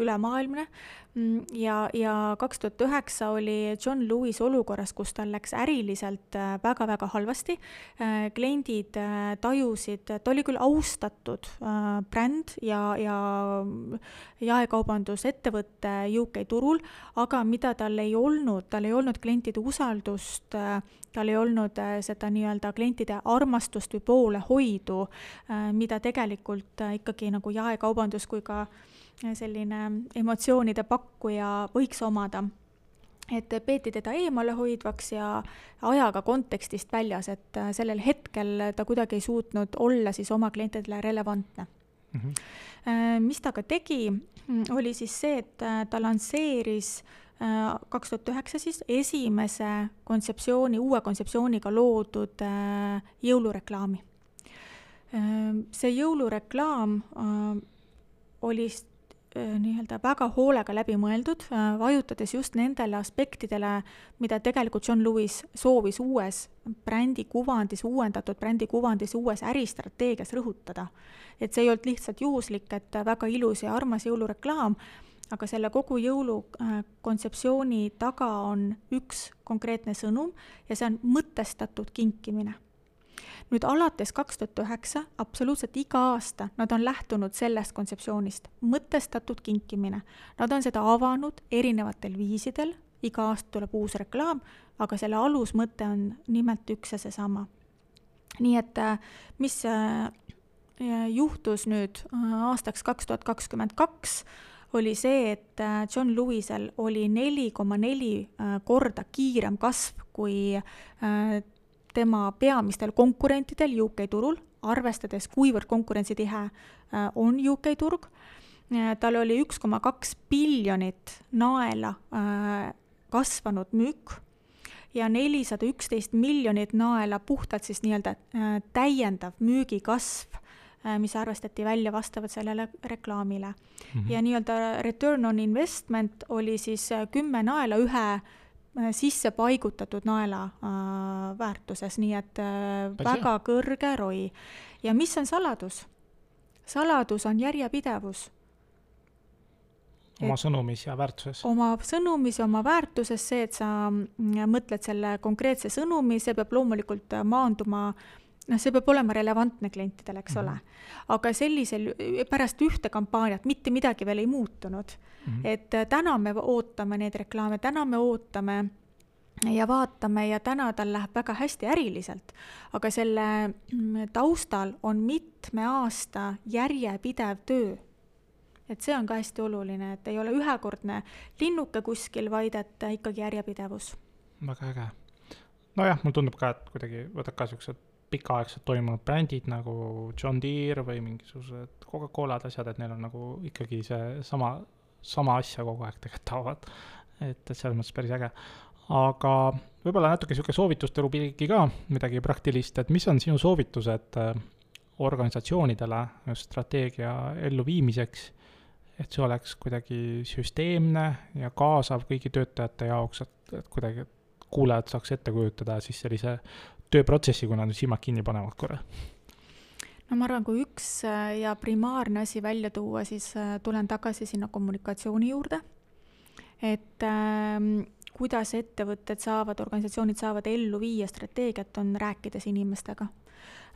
ülemaailmne, mm, ja, ja kaks tuhat üheksa oli John Lewis olukorras, kus tal läks äriliselt väga-väga halvasti, kliendid tajusid, ta oli küll austatud bränd ja, ja jaekaubandusettevõte UK turul, aga mida tal ei olnud, tal ei olnud klientide usaldust, usaldust, äh, tal ei olnud äh, seda nii-öelda klientide armastust või poolehoidu, äh, mida tegelikult ikkagi nagu jaekaubandus kui ka selline emotsioonide pakkuja võiks omada et peeti teda eemalehoidvaks ja ajaga kontekstist väljas, et sellel hetkel ta kuidagi ei suutnud olla siis oma klientidele relevantne mm. -hmm. mis ta ka tegi, oli siis see, et ta lansseeris äh, kaks tuhat üheksa siis esimese kontseptsiooni, uue kontseptsiooniga loodud äh, jõulureklaami. Äh, see jõulureklaam äh, oli nii-öelda väga hoolega läbi mõeldud, vajutades just nendele aspektidele, mida tegelikult John Lewis soovis uues brändi kuvandis, uuendatud brändi kuvandis, uues äristrateegias rõhutada. et see ei olnud lihtsalt juhuslik, et väga ilus ja armas jõulureklaam, aga selle kogu jõulukontseptsiooni äh, taga on üks konkreetne sõnum ja see on mõtestatud kinkimine. nüüd alates kaks tuhat üheksa, absoluutselt iga aasta nad on lähtunud sellest kontseptsioonist, mõtestatud kinkimine. Nad on seda avanud erinevatel viisidel, iga aasta tuleb uus reklaam, aga selle alusmõte on nimelt üks ja seesama. nii et äh, mis äh, juhtus nüüd aastaks kaks tuhat kakskümmend kaks, oli see, et äh, John Lewisel oli neli koma neli äh, korda kiirem kasv kui äh, tema peamistel konkurentidel UK turul, arvestades, kuivõrd konkurentsitihe on UK turg. tal oli üks koma kaks biljonit naela kasvanud müük ja nelisada üksteist miljonit naela puhtalt siis nii-öelda täiendav müügikasv mis arvestati välja vastavalt sellele reklaamile mm. -hmm. ja nii-öelda return on investment oli siis äh, kümme naela ühe äh, sisse paigutatud naela äh, väärtuses, nii et äh, väga kõrge ROI. ja mis on saladus? saladus on järjepidevus. oma sõnumis ja väärtuses? oma sõnumis ja oma väärtuses, see, et sa mm, mõtled selle konkreetse sõnumi, see peab loomulikult maanduma noh, see peab olema relevantne klientidele, eks mm -hmm. ole. aga sellisel, pärast ühte kampaaniat mitte midagi veel ei muutunud mm. -hmm. et äh, täna me ootame neid reklaame, täna me ootame ja vaatame ja täna tal läheb väga hästi äriliselt, aga selle mm, taustal on mitme aasta järjepidev töö. et see on ka hästi oluline, et ei ole ühekordne linnuke kuskil, vaid et ikkagi järjepidevus. väga äge. nojah, mulle tundub ka, et kuidagi võtad ka siuksed pikaaegselt toimunud brändid nagu John Deere või mingisugused Coca-Colad, asjad, et neil on nagu ikkagi see sama, sama asja kogu aeg tegelikult taovad. et, et selles mõttes päris äge aga võib-olla natuke niisugune soovituste rubriiki ka, midagi praktilist, et mis on sinu soovitused äh, organisatsioonidele strateegia elluviimiseks, et see oleks kuidagi süsteemne ja kaasav kõigi töötajate jaoks, et, et kuidagi kuulajad saaks ette kujutada siis sellise tööprotsessi, kui nad nüüd silmad kinni panevad korra? no ma arvan, kui üks äh, ja primaarne asi välja tuua, siis äh, tulen tagasi sinna kommunikatsiooni juurde, et ähm, kuidas ettevõtted saavad, organisatsioonid saavad ellu viia strateegiat, on rääkides inimestega,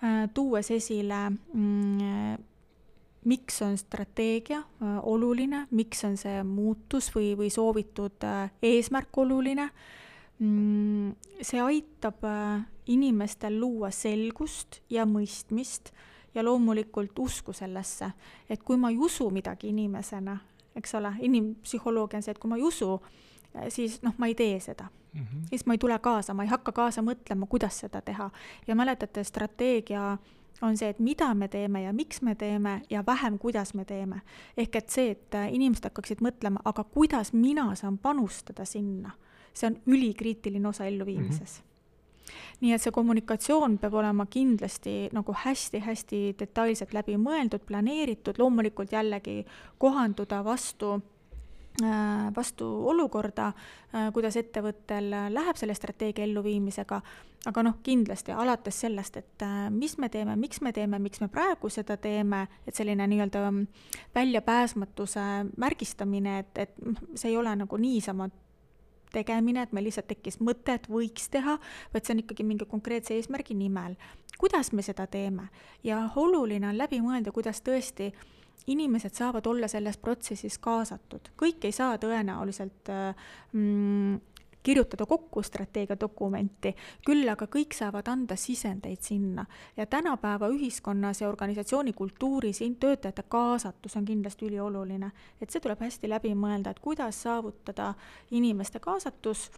äh, tuues esile mm, miks on strateegia äh, oluline, miks on see muutus või, või soovitud äh, eesmärk oluline. Mm, see aitab inimestel luua selgust ja mõistmist ja loomulikult usku sellesse, et kui ma ei usu midagi inimesena, eks ole, inimpsühholoogia on see, et kui ma ei usu, Äh, siis noh, ma ei tee seda mm. -hmm. siis ma ei tule kaasa, ma ei hakka kaasa mõtlema, kuidas seda teha. ja mäletate, strateegia on see, et mida me teeme ja miks me teeme ja vähem, kuidas me teeme. ehk et see, et äh, inimesed hakkaksid mõtlema, aga kuidas mina saan panustada sinna, see on ülikriitiline osa elluviimises mm. -hmm nii et see kommunikatsioon peab olema kindlasti nagu hästi-hästi detailselt läbi mõeldud, planeeritud, loomulikult jällegi kohanduda vastu Äh, vastu olukorda, äh, kuidas ettevõttel läheb selle strateegia elluviimisega, aga noh, kindlasti alates sellest, et äh, mis me teeme, miks me teeme, miks me praegu seda teeme, et selline nii-öelda väljapääsmatuse märgistamine, et, et noh, see ei ole nagu niisama tegemine, et meil lihtsalt tekkis mõte, et võiks teha, vaid see on ikkagi mingi konkreetse eesmärgi nimel. kuidas me seda teeme ja oluline on läbi mõelda, kuidas tõesti äh, inimesed saavad olla selles protsessis kaasatud, kõik ei saa tõenäoliselt mm, kirjutada kokku strateegiadokumenti, küll aga kõik saavad anda sisendeid sinna. ja tänapäeva ühiskonnas ja organisatsiooni kultuuris töötajate kaasatus on kindlasti ülioluline. et see tuleb hästi läbi mõelda, et kuidas saavutada inimeste kaasatus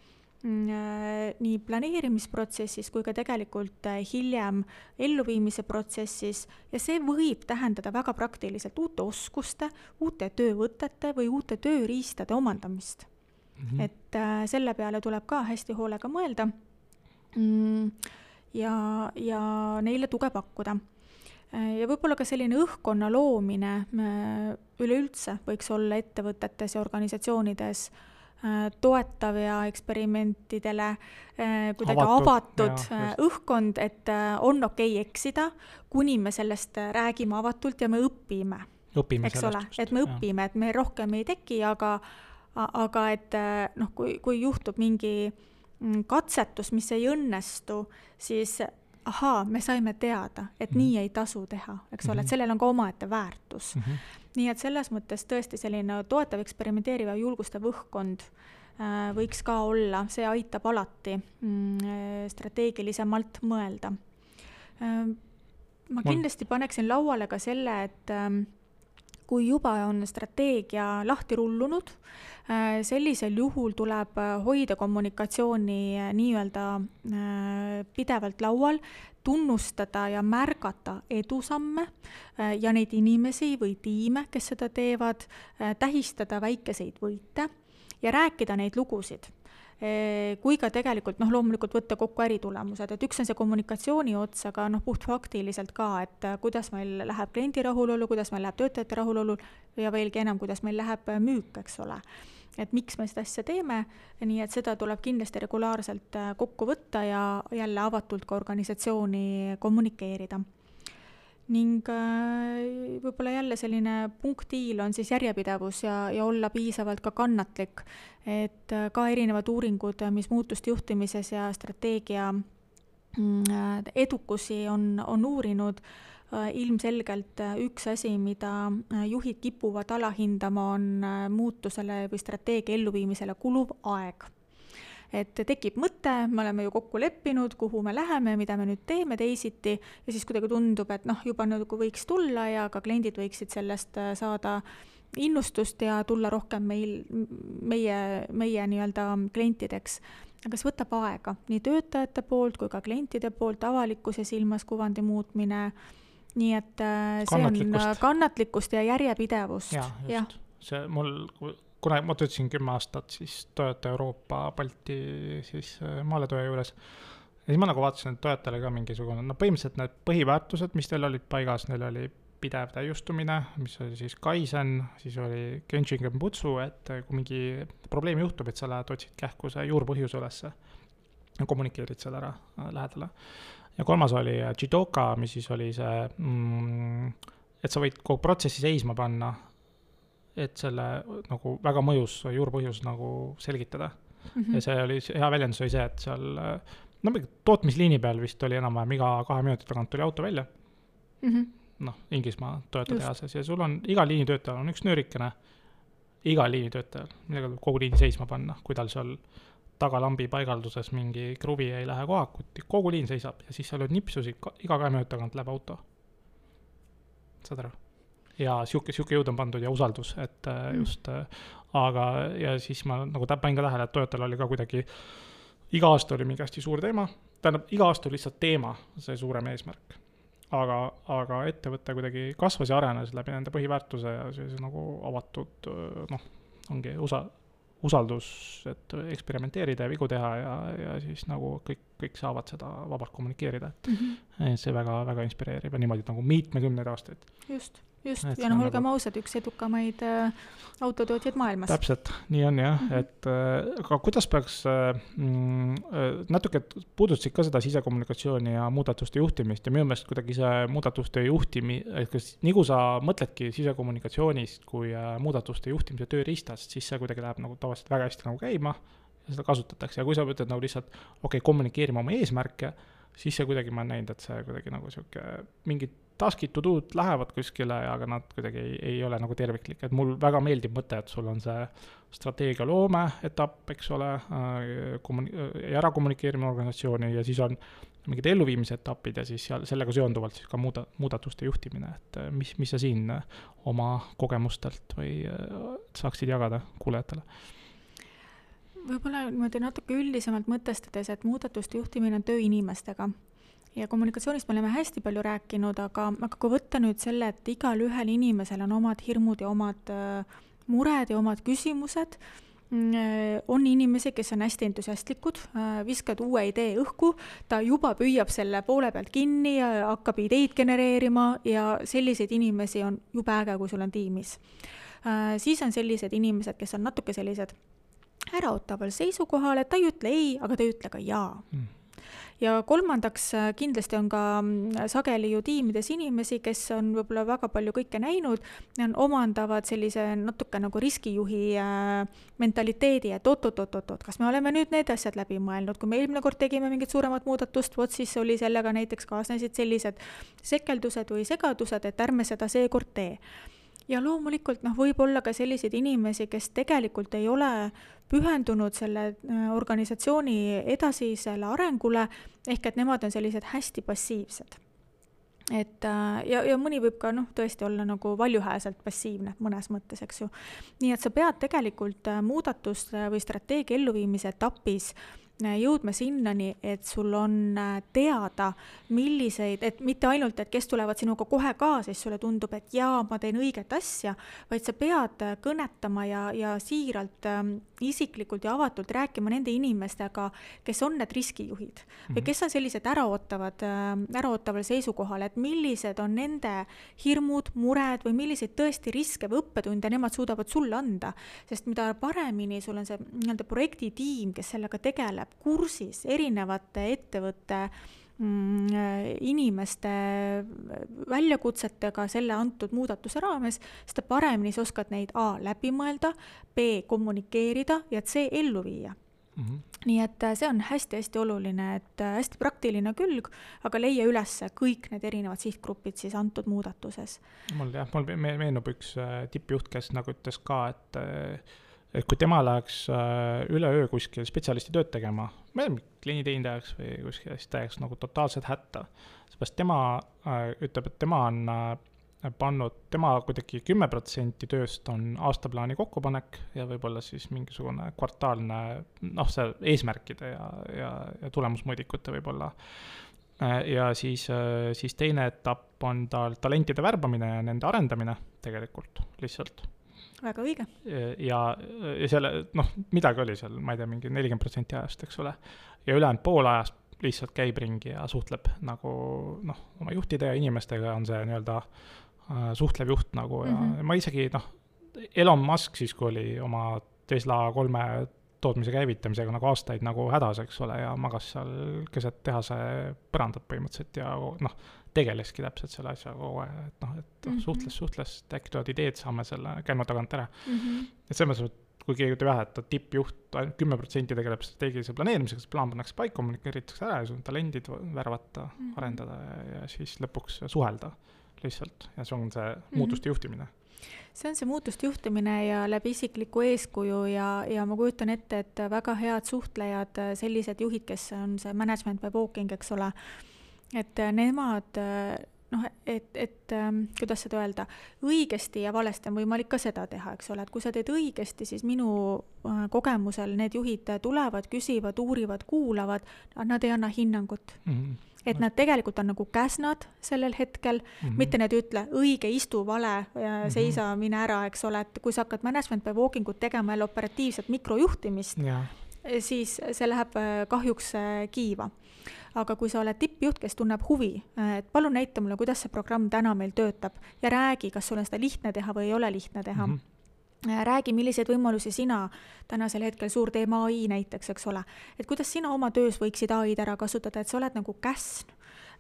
Mm, äh, nii planeerimisprotsessis kui ka tegelikult äh, hiljem elluviimise protsessis ja see võib tähendada väga praktiliselt uute oskuste, uute töövõtete või uute tööriistade omandamist mm. -hmm. et äh, selle peale tuleb ka hästi hoolega mõelda mm, ja, ja neile tuge pakkuda ja võib-olla ka selline õhkkonna loomine üleüldse võiks olla ettevõtetes ja organisatsioonides äh, Äh, toetav ja eksperimentidele äh, kuidagi avatud, avatud äh, õhkkond, et on okei okay eksida, kuni me sellest räägime avatult ja me õpime. eks ole, et me õpime, et me rohkem ei teki, aga, aga et noh, kui, kui juhtub mingi mm, katsetus, mis ei õnnestu, siis ahaa, me saime teada, et mm -hmm. nii ei tasu teha, eks ole et mhm. sellel on ka omaette väärtus mm. -hmm nii et selles mõttes tõesti selline toetav, eksperimenteeriv ja julgustav õhkkond äh, võiks ka olla, see aitab alati mm, strateegilisemalt mõelda. Äh, ma kindlasti paneksin lauale ka selle, et ähm, kui juba on strateegia lahti rullunud, äh, sellisel juhul tuleb hoida kommunikatsiooni nii-öelda pidevalt laual, tunnustada ja märgata edusamme äh, ja neid inimesi või tiime, kes seda teevad, äh, tähistada väikeseid võite ja rääkida neid lugusid. äh, kui ka tegelikult noh, loomulikult võtta kokku äritulemused, et üks on see kommunikatsiooni ots, aga noh, puhtfaktiliselt ka, et kuidas meil läheb kliendi rahulolu, kuidas meil läheb töötajate rahulolu ja veelgi enam, kuidas meil läheb müük, eks ole et miks me seda asja teeme, nii et seda tuleb kindlasti regulaarselt äh, kokku võtta ja jälle avatult ka organisatsiooni kommunikeerida. Ning äh, võib-olla jälle selline punktiil on siis järjepidevus ja, ja olla piisavalt ka kannatlik, et äh, ka erinevad uuringud, mis muutuste juhtimises ja strateegia mm, edukusi on, on uurinud, ilmselgelt üks asi, mida juhid kipuvad alahindama, on muutusele või strateegia elluviimisele kuluv aeg et tekib mõte, me oleme ju kokku leppinud, kuhu me läheme, mida me nüüd teeme teisiti ja siis kuidagi tundub, et noh, juba nagu võiks tulla ja ka kliendid võiksid sellest äh, saada innustust ja tulla rohkem meil, meie, meie nii-öelda klientideks. aga see võtab aega nii töötajate poolt kui ka klientide poolt, avalikkuse silmas kuvandi muutmine, nii et äh, see on kannatlikkust ja järjepidevust. jah, just ja. see mul kuna ma töötasin kümme aastat siis Toyota Euroopa Balti siis äh, maaletooja juures, ja siis ma nagu vaatasin, et Toyotal oli ka mingisugune, no põhimõtteliselt need põhiväärtused, mis neil olid paigas, neil oli pidev täiustumine, mis oli siis Kaizen, siis oli Genshin Genbutsu, et kui mingi probleem juhtub, et sa lähed, otsid kähku see juurpõhjuse ülesse ja kommunikeerid selle ära äh, lähedale. ja kolmas oli äh, Jidoka, mis siis oli see mm, et sa võid kogu protsessi seisma panna et selle nagu väga mõjus juurpõhjus nagu selgitada mm. -hmm. ja see oli, hea väljendus oli see, et seal no tootmisliini peal vist oli enam-vähem iga kahe minuti tagant tuli auto välja mm -hmm.. noh, Inglismaa toetatehases ja sul on, igal liinitöötajal on üks nöörikene, igal liinitöötajal, millega tuleb kogu liini seisma panna, kui tal seal tagalambi paigalduses mingi kruvi ei lähe kohakuti, kogu liin seisab ja siis sa lööd nipsusid, iga kahe minuti tagant läheb auto. saad aru? Ja sihuke, sihuke jõud on pandud ja usaldus, et äh, mm. just, äh, aga, ja siis ma nagu panin ka tähele, et Toyotal oli ka kuidagi, iga aasta oli mingi hästi suur teema, tähendab, iga aasta oli lihtsalt teema, see suurem eesmärk. aga, aga ettevõte kuidagi kasvas ja arenes läbi nende põhiväärtuse ja sellise nagu avatud noh, ongi usa-, usaldus, et eksperimenteerida ja vigu teha ja, ja siis nagu kõik, kõik saavad seda vabalt kommunikeerida, et mm -hmm. see väga, väga inspireerib ja niimoodi nagu mitmekümneid aastaid. just just, ja noh, olgem nagu... ausad, üks edukamaid äh, autotootjaid maailmas. täpselt, nii on jah mm, -hmm. et äh, aga kuidas peaks äh, mm, äh,, natuke puudutasid ka seda sisekommunikatsiooni ja muudatuste juhtimist ja minu meelest kuidagi see muudatuste juhtimi-, et kas nii kui sa mõtledki sisekommunikatsioonist kui äh, muudatuste juhtimise tööriistast, siis see kuidagi läheb nagu tavaliselt väga hästi nagu käima ja seda kasutatakse ja kui sa mõtled nagu lihtsalt, okei okay,, kommunikeerime oma eesmärke, siis see kuidagi, ma olen näinud, et see kuidagi nagu sihuke mingid task'id, to do'd lähevad kuskile, aga nad kuidagi ei, ei ole nagu terviklik, et mul väga meeldib mõte, et sul on see strateegia loome etapp, eks ole äh,, kommuni-, ja ära kommunikeerimine organisatsiooni ja siis on mingid elluviimise etapid ja siis seal sellega seonduvalt siis ka muuda-, muudatuste juhtimine, et äh, mis, mis sa siin äh, oma kogemustelt või saaksid jagada kuulajatele? võib-olla niimoodi natuke üldisemalt mõtestades, et muudatuste juhtimine on töö inimestega ja kommunikatsioonist me oleme hästi palju rääkinud, aga, aga kui võtta nüüd selle, et igalühel inimesel on omad hirmud ja omad äh, mured ja omad küsimused, mm, äh, on inimesi, kes on hästi entusiastlikud, äh, viskad uue idee õhku, ta juba püüab selle poole pealt kinni ja hakkab ideid genereerima ja selliseid inimesi on jube äge, kui sul on tiimis. siis on sellised inimesed, kes on natuke sellised äraootaval seisukohal, et ta ei ütle ei, aga ta ei ütle ka jaa mm ja kolmandaks äh, kindlasti on ka mm, sageli ju tiimides inimesi, kes on võib-olla väga palju kõike näinud, omandavad sellise natuke nagu riskijuhi äh, mentaliteedi, et oot-oot-oot-oot, kas me oleme nüüd need asjad läbi mõelnud, kui me eelmine kord tegime mingit suuremat muudatust, vot siis oli sellega näiteks kaasnesid sellised sekeldused või segadused, et ärme seda seekord tee ja loomulikult noh, võib olla ka selliseid inimesi, kes tegelikult ei ole pühendunud selle äh, organisatsiooni edasisele arengule, ehk et nemad on sellised hästi passiivsed et äh, ja, ja mõni võib ka noh, tõesti olla nagu valjuhäälselt passiivne mõnes mõttes, eks ju. nii et sa pead tegelikult äh, muudatuste või strateegia elluviimise etapis äh, jõudma sinnani, et sul on äh, teada, milliseid, et mitte ainult, et kes tulevad sinuga kohe kaasa, siis sulle tundub, et jaa, ma teen õiget asja, vaid sa pead äh, kõnetama ja, ja siiralt ähm, isiklikult ja avatult rääkima nende inimestega, kes on need riskijuhid või mhm. kes on sellised äraootavad äh,, äraootaval seisukohal, et millised on nende hirmud, mured või milliseid tõesti riske või õppetunde nemad suudavad sulle anda. sest mida paremini sul on see nii-öelda projektitiim, kes sellega tegeleb, kursis erinevate ettevõtte inimeste väljakutsetega selle antud muudatuse raames, seda paremini sa oskad neid A läbi mõelda, B kommunikeerida ja C ellu viia mm. -hmm. nii et see on hästi-hästi oluline, et hästi praktiline külg, aga leia üles kõik need erinevad sihtgrupid siis antud muudatuses. mul jah, mul meenub üks tippjuht, kes nagu ütles ka, et et kui tema läheks üleöö kuskil spetsialisti tööd tegema, ma ei tea, klienditeenindajaks või kuskil, siis ta jääks nagu totaalselt hätta. seepärast tema ütleb, et tema on pannud, tema kuidagi kümme protsenti tööst on aastaplaani kokkupanek ja võib-olla siis mingisugune kvartaalne, noh, see eesmärkide ja, ja, ja tulemusmõõdikute võib-olla. ja siis, siis teine etapp on tal talentide värbamine ja nende arendamine tegelikult lihtsalt. Väga õige. ja, ja selle, noh, midagi oli seal, ma ei tea, mingi nelikümmend protsenti ajast, eks ole. ja ülejäänud pool ajast lihtsalt käib ringi ja suhtleb nagu noh, oma juhtide ja inimestega on see nii-öelda äh, suhtlev juht nagu ja mm -hmm. ma isegi noh, Elon Musk siis, kui oli oma Tesla kolme tootmise käivitamisega nagu aastaid nagu hädas, eks ole, ja magas seal keset tehase põrandat põhimõtteliselt ja noh, tegeleski täpselt selle asjaga kogu aeg, et noh, et mm -hmm. suhtles, suhtles, et äkki tulevad ideed, saame selle kännu tagant ära mm. -hmm. et selles mõttes, et kui keegi ütleb jah, et tippjuht ainult kümme protsenti tegeleb strateegilise planeerimisega, siis plaan pannakse paika, kommunikeeritakse ära ja sul on talendid värvata mm, -hmm. arendada ja, ja siis lõpuks suhelda lihtsalt ja see on see mm -hmm. muutuste juhtimine see on see muutuste juhtimine ja läbi isikliku eeskuju ja, ja ma kujutan ette, et väga head suhtlejad, sellised juhid, kes on see management by walking, eks ole, et nemad noh, et, et ähm, kuidas seda öelda, õigesti ja valesti on võimalik ka seda teha, eks ole, et kui sa teed õigesti, siis minu äh, kogemusel need juhid tulevad, küsivad, uurivad, kuulavad, nad ei anna hinnangut mm. -hmm et nad tegelikult on nagu käsnad sellel hetkel mm, -hmm. mitte need ütle õige, istu, vale, seisa mm, -hmm. mine ära, eks ole, et kui sa hakkad management by walking ut tegema jälle operatiivset mikrojuhtimist, siis see läheb äh, kahjuks äh, kiiva. Aga kui sa oled tippjuht, kes tunneb huvi, äh, et palun näita mulle, kuidas see programm täna meil töötab ja räägi, kas sul on seda lihtne teha või ei ole lihtne teha mm. -hmm räägi, milliseid võimalusi sina tänasel hetkel, suur teema ai näiteks, eks ole, et kuidas sina oma töös võiksid ai-d ära kasutada, et sa oled nagu käsn.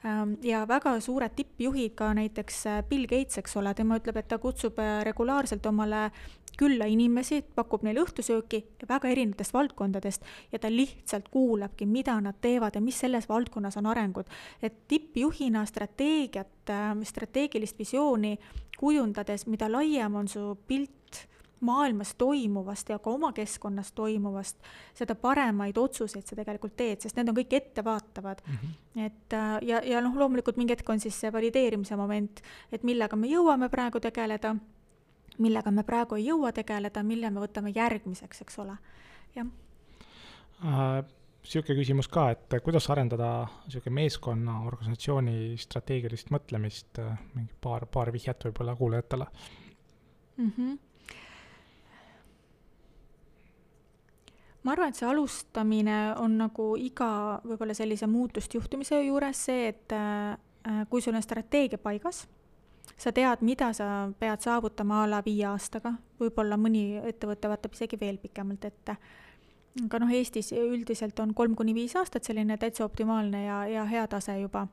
Ähm, ja väga suured tippjuhid, ka näiteks äh, Bill Gates, eks ole, tema ütleb, et ta kutsub äh, regulaarselt omale külla inimesi, pakub neile õhtusööki väga erinevatest valdkondadest ja ta lihtsalt kuulabki, mida nad teevad ja mis selles valdkonnas on arengud. et tippjuhina strateegiat, strateegilist visiooni kujundades, mida laiem on su pilt maailmas toimuvast ja ka oma keskkonnas toimuvast, seda paremaid otsuseid sa tegelikult teed, sest need on kõik ettevaatavad mm. -hmm. et äh, ja, ja noh, loomulikult mingi hetk on siis see valideerimise moment, et millega me jõuame praegu tegeleda, millega me praegu ei jõua tegeleda, mille me võtame järgmiseks, eks ole, jah uh niisugune küsimus ka, et kuidas arendada niisugune meeskonna, organisatsiooni strateegilist mõtlemist, äh, mingi paar, paar vihjet võib-olla kuulajatele mm. -hmm ma arvan, et see alustamine on nagu iga võib-olla sellise muutust juhtimise juures see, et äh, kui sul on strateegia paigas, sa tead, mida sa pead saavutama a la viie aastaga, võib-olla mõni ettevõte vaatab isegi veel pikemalt ette. aga noh, Eestis üldiselt on kolm kuni viis aastat selline täitsa optimaalne ja, ja hea tase juba.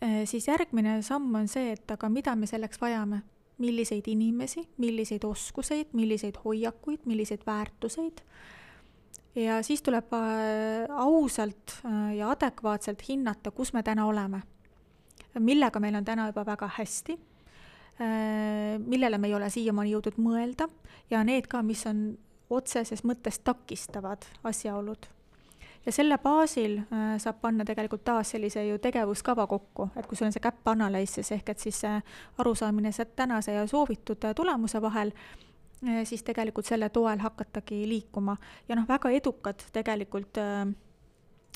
Äh, siis järgmine samm on see, et aga mida me selleks vajame milliseid inimesi, milliseid oskuseid, milliseid hoiakuid, milliseid väärtuseid. ja siis tuleb äh, ausalt äh, ja adekvaatselt hinnata, kus me täna oleme. millega meil on täna juba väga hästi, äh, millele me ei ole siiamaani jõudnud mõelda ja need ka, mis on otseses mõttes takistavad asjaolud ja selle baasil äh, saab panna tegelikult taas sellise ju tegevuskava kokku, et kui sul on see gap analysis ehk et siis see arusaamine tänase ja soovitud äh, tulemuse vahel, äh, siis tegelikult selle toel hakatagi liikuma. Ja noh, väga edukad tegelikult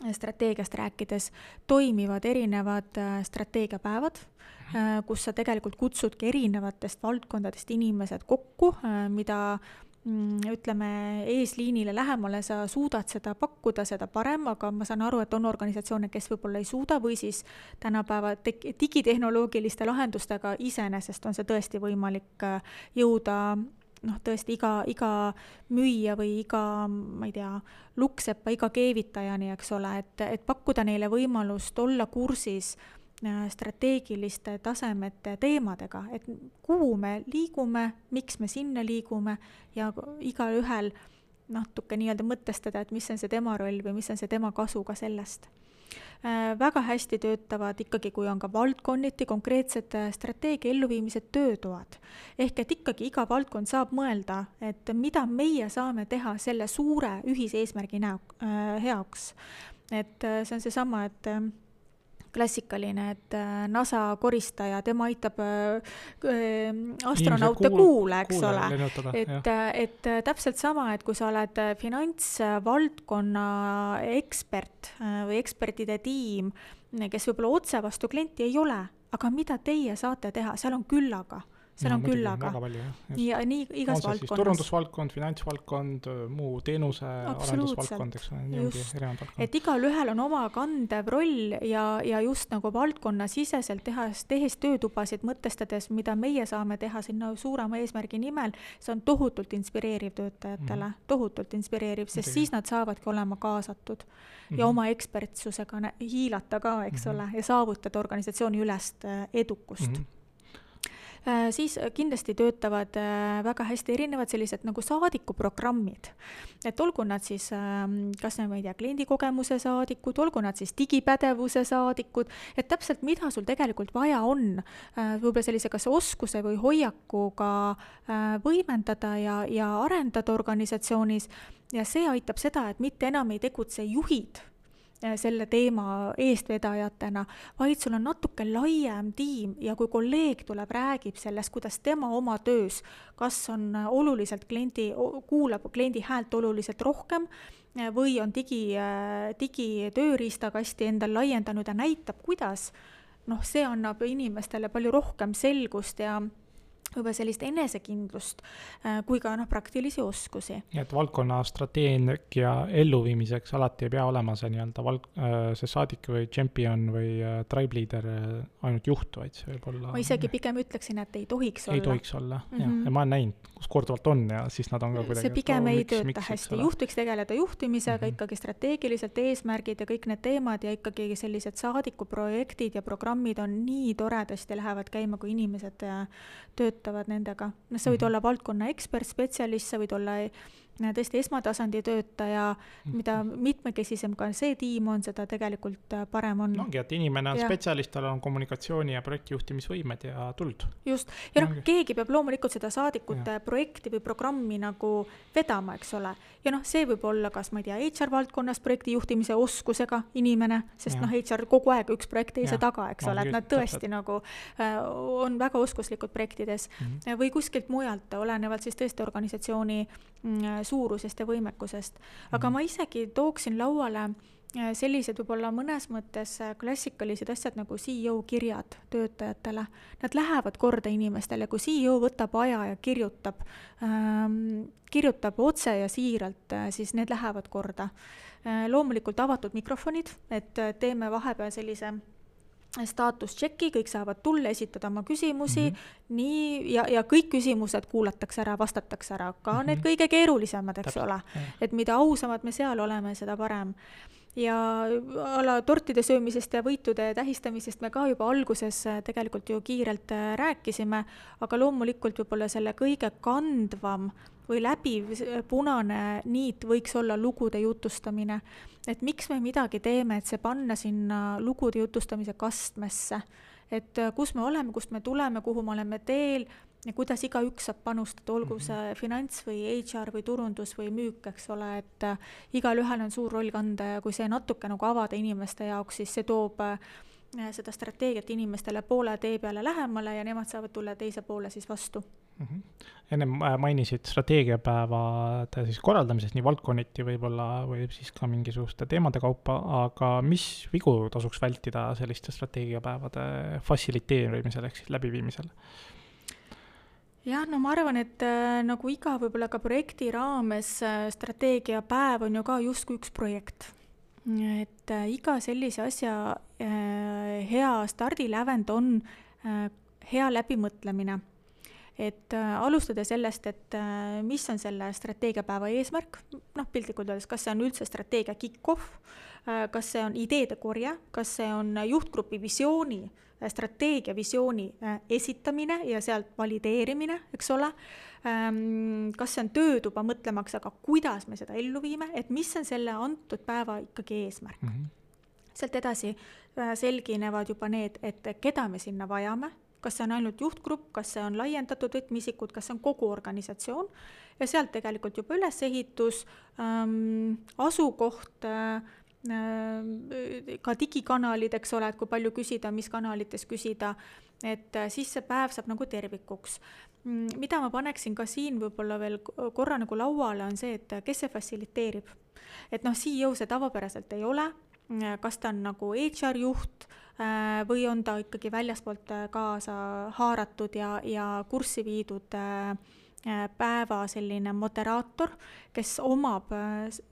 strateegiast rääkides toimivad erinevad strateegiapäevad, kus sa tegelikult kutsudki erinevatest valdkondadest inimesed kokku, mida ütleme, eesliinile lähemale sa suudad seda pakkuda, seda parem, aga ma saan aru, et on organisatsioone, kes võib-olla ei suuda või siis tänapäeva tek-, digitehnoloogiliste lahendustega iseenesest on see tõesti võimalik äh, jõuda noh, tõesti iga, iga müüja või iga, ma ei tea, lukksepa, iga keevitajani, eks ole, et, et pakkuda neile võimalust olla kursis Äh, strateegiliste tasemete teemadega, et kuhu me liigume, miks me sinna liigume ja igalühel natuke nii-öelda mõtestada, et mis on see tema roll või mis on see tema kasu ka sellest Äh, väga hästi töötavad ikkagi, kui on ka valdkonniti konkreetsed äh, strateegia elluviimise töötoad. ehk et ikkagi iga valdkond saab mõelda, et mida meie saame teha selle suure ühiseesmärgi näo-, äh, heaks. et see on seesama, et klassikaline, et äh, NASA koristaja, tema aitab äh, äh, astronaute kuul, kuule, eks ole. et, et täpselt sama, et kui sa oled finantsvaldkonna ekspert või ekspertide tiim, kes võib-olla otse vastu klienti ei ole, aga mida teie saate teha, seal on küllaga seal on küllaga. ja nii igas valdkonnas. turundusvaldkond, finantsvaldkond, muu teenuse arendusvaldkond, eks ole, nii ongi erinevad valdkonnad. et igalühel on oma kandev roll ja, ja just nagu valdkonnasiseselt tehas, tehes töötubasid, mõtestades, mida meie saame teha sinna suurema eesmärgi nimel, see on tohutult inspireeriv töötajatele mm, -hmm. tohutult inspireeriv, sest Tegi. siis nad saavadki olema kaasatud mm -hmm. ja mhm. oma ekspertsusega hiilata ka, eks mm -hmm. ole, ja saavutada organisatsiooni ülest äh, edukust mm. -hmm siis kindlasti töötavad äh, väga hästi erinevad sellised nagu saadikuprogrammid. et olgu nad siis ähm, kas ma ei tea, kliendikogemuse saadikud, olgu nad siis digipädevuse saadikud, et täpselt, mida sul tegelikult vaja on, äh, võib-olla sellise kas oskuse või hoiakuga võimendada ja, ja arendada organisatsioonis ja see aitab seda, et mitte enam ei tegutse juhid Äh, selle teema eestvedajatena, vaid sul on natuke laiem tiim ja kui kolleeg tuleb, räägib sellest, kuidas tema oma töös, kas on oluliselt kliendi, kuulab kliendi häält oluliselt rohkem äh, või on digi, äh, digitööriistakasti endal laiendanud ja näitab, kuidas, noh, see annab inimestele palju rohkem selgust ja võib-olla sellist enesekindlust äh, kui ka noh, praktilisi oskusi. nii et valdkonna strateegia elluviimiseks alati ei pea olema see nii-öelda val-, äh, see saadik või tšempion või äh, tribe leader ainult juht, vaid see võib olla ma isegi pigem ütleksin, et ei tohiks olla. ei tohiks olla mm, -hmm. jah, ja ma olen näinud, kus korduvalt on ja siis nad on ka kuidagi see pigem ei tööta hästi, juht võiks tegeleda juhtimisega mm, -hmm. ikkagi strateegiliselt eesmärgid ja kõik need teemad ja ikkagi sellised saadikuprojektid ja programmid on nii toredasti lähevad käima, kui inimesed töötavad töötavad nendega. noh, sa võid mm -hmm. olla valdkonna ekspert, spetsialist, sa võid olla tõesti esmatasandi töötaja, mhm. mida mitmekesisem ka see tiim on, seda tegelikult äh, parem on. ongi, et inimene on ja. spetsialist, tal on kommunikatsiooni ja projektijuhtimisvõimed ja tuld. just, ja noh, keegi peab loomulikult seda saadikute ja. projekti või programmi nagu vedama, eks ole. ja noh, see võib olla kas, ma ei tea, HR valdkonnas projektijuhtimise oskusega inimene, sest noh, HR kogu aeg üks projekt teise taga, eks ole, et nad tõesti täpselt. nagu äh, on väga oskuslikud projektides mm -hmm. või kuskilt mujalt, olenevalt siis tõesti organisatsiooni mm, suurusest ja võimekusest. aga mhm. ma isegi tooksin lauale äh, sellised võib-olla mõnes mõttes äh, klassikalised asjad nagu CEO kirjad töötajatele. Nad lähevad korda inimestele, kui CEO võtab aja ja kirjutab ähm,, kirjutab otse ja siiralt, äh, siis need lähevad korda äh,. loomulikult avatud mikrofonid, et teeme vahepeal sellise staatus tšeki, kõik saavad tulla, esitada oma küsimusi mm, -hmm. nii, ja, ja kõik küsimused kuulatakse ära, vastatakse ära, ka mm -hmm. need kõige keerulisemad, eks Täpselt. ole. et mida ausamad me seal oleme, seda parem. ja a la tortide söömisest ja võitude tähistamisest me ka juba alguses äh, tegelikult ju kiirelt äh, rääkisime, aga loomulikult võib-olla selle kõige kandvam või läbiv punane niit võiks olla lugude jutustamine et miks me midagi teeme, et see panna sinna lugude jutustamise kastmesse. et äh, kus me oleme, kust me tuleme, kuhu me oleme teel ja kuidas igaüks saab panustada, olgu mhm. see finants või HR või turundus või müük, eks ole, et äh, igalühel on suur roll kanda ja kui see natuke nagu avada inimeste jaoks, siis see toob äh, seda strateegiat inimestele poole tee peale lähemale ja nemad saavad tulla teise poole siis vastu. Ennem äh, mainisid strateegiapäevade siis korraldamisest nii valdkonniti võib-olla või siis ka mingisuguste teemade kaupa, aga mis vigu tasuks vältida selliste strateegiapäevade fassiliteerimisel ehk siis läbiviimisel? jah, no ma arvan, et äh, nagu iga võib-olla ka projekti raames äh, strateegiapäev on ju ka justkui üks projekt. et äh, iga sellise asja äh, hea stardilävend on äh, hea läbimõtlemine et äh, alustada sellest, et äh, mis on selle strateegiapäeva eesmärk, noh piltlikult öeldes, kas see on üldse strateegia kick-off? Äh,, kas see on ideede korje, kas see on juhtgrupi visiooni strateegia, visiooni esitamine ja sealt valideerimine, eks ole, ähm, kas see on töötuba, mõtlemaks, aga kuidas me seda ellu viime, et mis on selle antud päeva ikkagi eesmärk? Mm. -hmm sealt edasi selginevad juba need, et keda me sinna vajame, kas see on ainult juhtgrupp, kas see on laiendatud võtmeisikud, kas see on kogu organisatsioon ja sealt tegelikult juba ülesehitus ähm,, asukoht äh,, ka digikanalid, eks ole, et kui palju küsida, mis kanalites küsida, et äh, siis see päev saab nagu tervikuks. Mm, mida ma paneksin ka siin võib-olla veel korra nagu lauale, on see, et kes see fassiliteerib. et noh, CEO see tavapäraselt ei ole, kas ta on nagu HR juht äh, või on ta ikkagi väljaspoolt äh, kaasa haaratud ja, ja kurssi viidud äh, päeva selline moderaator, kes omab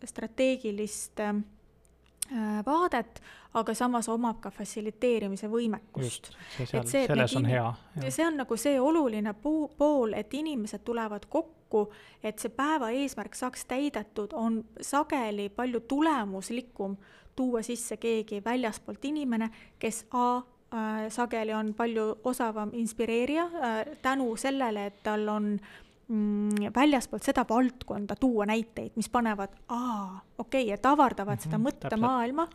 strateegilist vaadet, aga samas omab ka fassiliteerimise võimekust. see seal, selles on hea. see on nagu see oluline puu, pool, et inimesed tulevad kokku, et see päeva eesmärk saaks täidetud, on sageli palju tulemuslikum tuua sisse keegi väljaspoolt inimene, kes A äh, sageli on palju osavam inspireerija äh, tänu sellele, et tal on mm, väljaspoolt seda valdkonda tuua näiteid, mis panevad, aa, okei okay,, et avardavad mm -hmm, seda mõttemaailma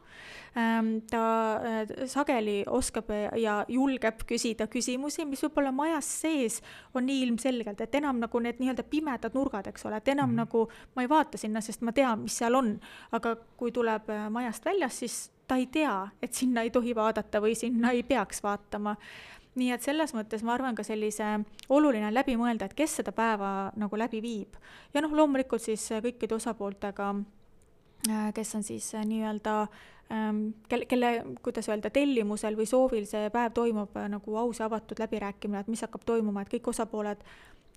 ähm,. ta äh, sageli oskab ja julgeb küsida küsimusi, mis võib-olla majas sees on nii ilmselgelt, et enam nagu need nii-öelda pimedad nurgad, eks ole, et enam mm -hmm. nagu ma ei vaata sinna, sest ma tean, mis seal on. aga kui tuleb äh, majast väljas, siis ta ei tea, et sinna ei tohi vaadata või sinna ei peaks vaatama nii et selles mõttes ma arvan ka sellise oluline on läbi mõelda, et kes seda päeva nagu läbi viib. ja noh, loomulikult siis kõikide osapooltega, äh, kes on siis äh, nii-öelda ähm, kelle, kelle, kuidas öelda, tellimusel või soovil see päev toimub äh, nagu aus ja avatud läbirääkimine, et mis hakkab toimuma, et kõik osapooled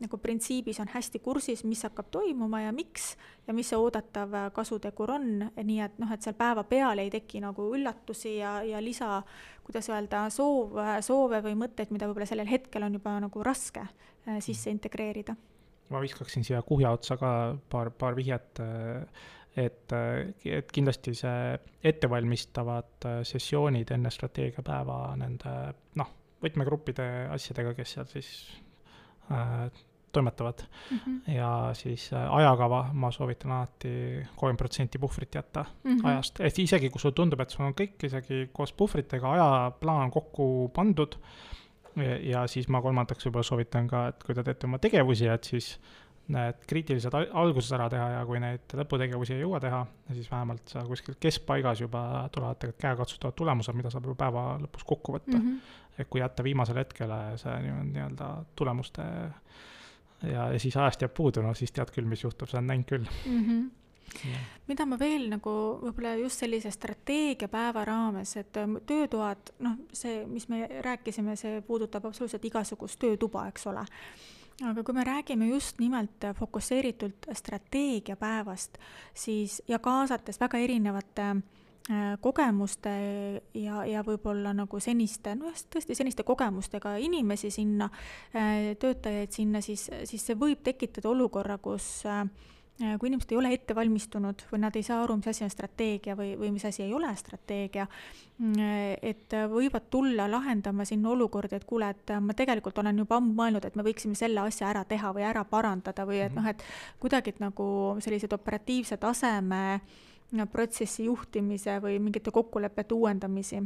nagu printsiibis on hästi kursis, mis hakkab toimuma ja miks ja mis see oodatav kasutegur on, nii et noh, et seal päevapeal ei teki nagu üllatusi ja, ja lisa, kuidas öelda, soov, soove või mõtteid, mida võib-olla sellel hetkel on juba nagu raske äh, sisse integreerida. ma viskaksin siia kuhja otsa ka paar, paar vihjet et, et kindlasti see ettevalmistavad sessioonid enne strateegiapäeva nende noh, võtmegruppide asjadega, kes seal siis Äh, toimetavad mm. -hmm. ja siis äh, ajakava, ma soovitan alati kolmkümmend protsenti puhvrit jätta mm -hmm. ajast, et isegi kui sulle tundub, et sul on kõik isegi koos puhvritega ajaplaan kokku pandud. ja siis ma kolmandaks võib-olla soovitan ka, et kui te teete oma tegevusi, et siis need kriitilised alguses ära teha ja kui neid lõputegevusi ei jõua teha, siis vähemalt seal kuskil keskpaigas juba tulevad tegelikult käekatsutavad tulemused, mida saab juba päeva lõpus kokku võtta mm. -hmm et kui jätta viimasele hetkele see nii-öelda tulemuste ja, ja siis ajast jääb puudu, no siis tead küll, mis juhtub, sa oled näinud küll mm. -hmm. Ja. mida ma veel nagu võib-olla just sellise strateegiapäeva raames, et ähm, töötoad, noh, see, mis me rääkisime, see puudutab absoluutselt igasugust töötuba, eks ole. aga kui me räägime just nimelt fokusseeritult strateegiapäevast, siis ja kaasates väga erinevate äh, Äh, kogemuste ja, ja võib-olla nagu seniste, nojah, tõesti seniste kogemustega inimesi sinna, äh, töötajaid sinna, siis, siis see võib tekitada olukorra, kus äh, kui inimesed ei ole ette valmistunud või nad ei saa aru, mis asi on strateegia või, või mis asi ei ole strateegia, et võivad tulla lahendama sinna olukordi, et kuule, et ma tegelikult olen juba ammu mõelnud, et me võiksime selle asja ära teha või ära parandada või et noh, et kuidagi et nagu sellised operatiivse taseme äh, protsessi juhtimise või mingite kokkulepete uuendamisi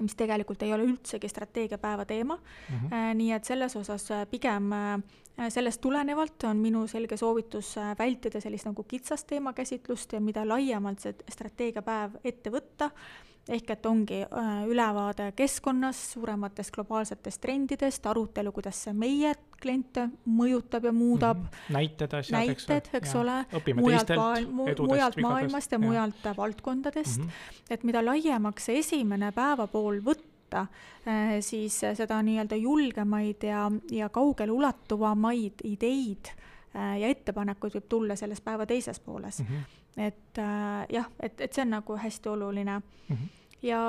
mis tegelikult ei ole üldsegi strateegiapäeva teema mm. -hmm. nii et selles osas äh, pigem äh, sellest tulenevalt on minu selge soovitus vältida sellist nagu kitsast teemakäsitlust ja mida laiemalt see strateegiapäev ette võtta ehk et ongi äh, ülevaade keskkonnast, suurematest globaalsetest trendidest, arutelu, kuidas see meie kliente mõjutab ja muudab mm. -hmm. näited, asjad, näited, eks ole, mujalt, mu, mujalt maailmast ja, ja mujalt valdkondadest mm, -hmm. et mida laiemaks see esimene päevapool võtta, äh, siis seda nii-öelda julgemaid ja, ja kaugele ulatuvamaid ideid äh, ja ettepanekuid võib tulla selles päeva teises pooles mm. -hmm et äh, jah, et, et see on nagu hästi oluline mm. -hmm ja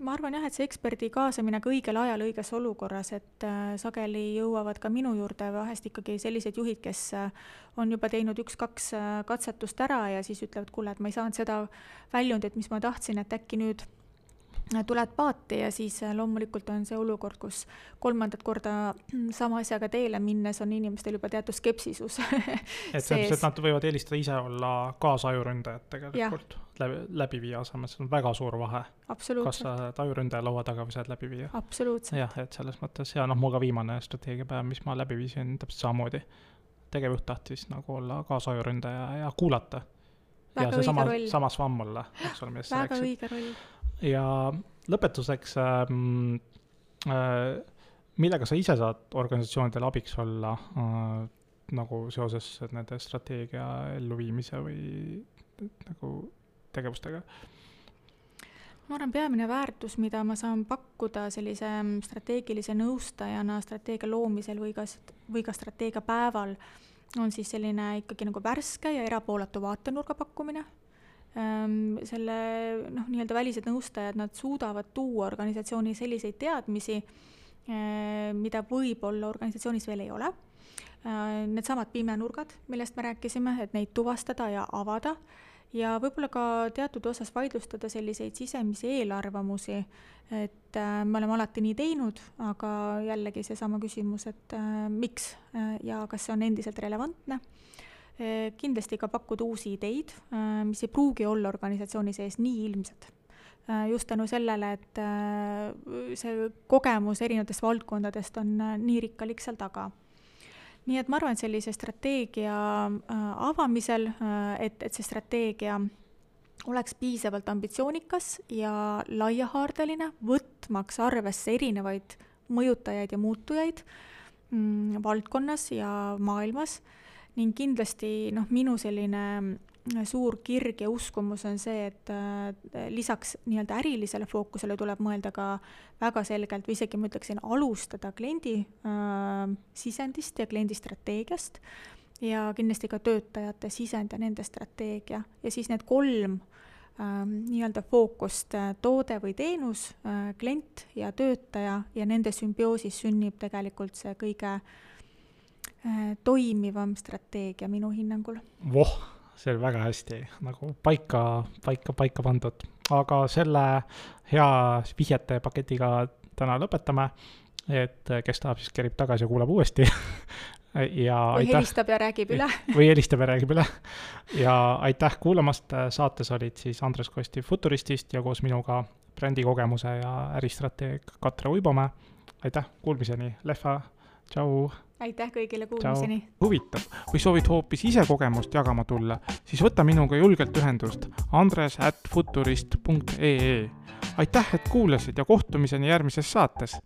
ma arvan jah, et see eksperdi kaasamine ka õigel ajal õiges olukorras, et äh, sageli jõuavad ka minu juurde vahest ikkagi sellised juhid, kes äh, on juba teinud üks-kaks äh, katsetust ära ja siis ütlevad, kuule, et ma ei saanud seda väljundit, mis ma tahtsin, et äkki nüüd tuled paati ja siis äh, loomulikult on see olukord, kus kolmandat korda sama asjaga teele minnes on inimestel juba teatud skepsisus et mõttes, et nad võivad eelistada ise olla kaasajuründajad tegelikult läbi, läbiviija asemel, see on väga suur vahe. kas sa oled ajuründaja laua taga või sa oled läbiviija. jah, et selles mõttes ja noh, mul ka viimane strateegiapäev, mis ma läbi viisin, täpselt samamoodi. tegevjuht tahtis nagu olla kaasajuründaja ja kuulata. ja seesama, sama svamm olla, eks ole, millest sa rääkisid. väga õige roll ja lõpetuseks ähm,, äh, millega sa ise saad organisatsioonidele abiks olla äh, nagu seoses nende strateegia elluviimise või nagu tegevustega? ma arvan, peamine väärtus, mida ma saan pakkuda sellise mm, strateegilise nõustajana strateegia loomisel või ka, või ka strateegiapäeval, on siis selline ikkagi nagu värske ja erapooletu vaatenurga pakkumine selle noh, nii-öelda välised nõustajad, nad suudavad tuua organisatsiooni selliseid teadmisi, ehm, mida võib-olla organisatsioonis veel ei ole. Ehm, needsamad pimenurgad, millest me rääkisime, et neid tuvastada ja avada ja võib-olla ka teatud osas vaidlustada selliseid sisemisi eelarvamusi, et äh, me oleme alati nii teinud, aga jällegi seesama küsimus, et miks ja kas see on endiselt relevantne Eh, kindlasti ka pakkuda uusi ideid, eh, mis ei pruugi olla organisatsiooni sees nii ilmsed. Eh, just tänu sellele, et see kogemus erinevatest valdkondadest on nii rikkalik seal taga nii et ma arvan, et sellise strateegia avamisel, et, et see strateegia oleks piisavalt ambitsioonikas ja laiahaardeline, võtmaks arvesse erinevaid mõjutajaid ja muutujaid mm, valdkonnas ja maailmas ning kindlasti noh, minu selline mm, suur kirg ja uskumus on see, et äh, lisaks nii-öelda ärilisele fookusele tuleb mõelda ka väga selgelt või isegi ma ütleksin, alustada kliendi äh, sisendist ja kliendi strateegiast ja kindlasti ka töötajate sisend ja nende strateegia. Ja siis need kolm äh, nii-öelda fookust äh,, toode või teenus äh,, klient ja töötaja ja nende sümbioosis sünnib tegelikult see kõige äh, toimivam strateegia minu hinnangul. voh, see oli väga hästi nagu paika, paika, paika pandud, aga selle hea vihjete paketiga täna lõpetame. et kes tahab, siis kerib tagasi ja kuulab uuesti ja või aitäh. helistab ja räägib üle või helistab ja räägib üle. ja aitäh kuulamast, saates olid siis Andres Kosti Futuristist ja koos minuga brändikogemuse ja äristrateeg Katre Uibomäe. aitäh, kuulmiseni, lehva, tšau aitäh kõigile kuulmiseni! huvitav, või soovid hoopis ise kogemust jagama tulla, siis võta minuga julgelt ühendust andres at futurist.ee. aitäh, et kuulasid ja kohtumiseni järgmises saates!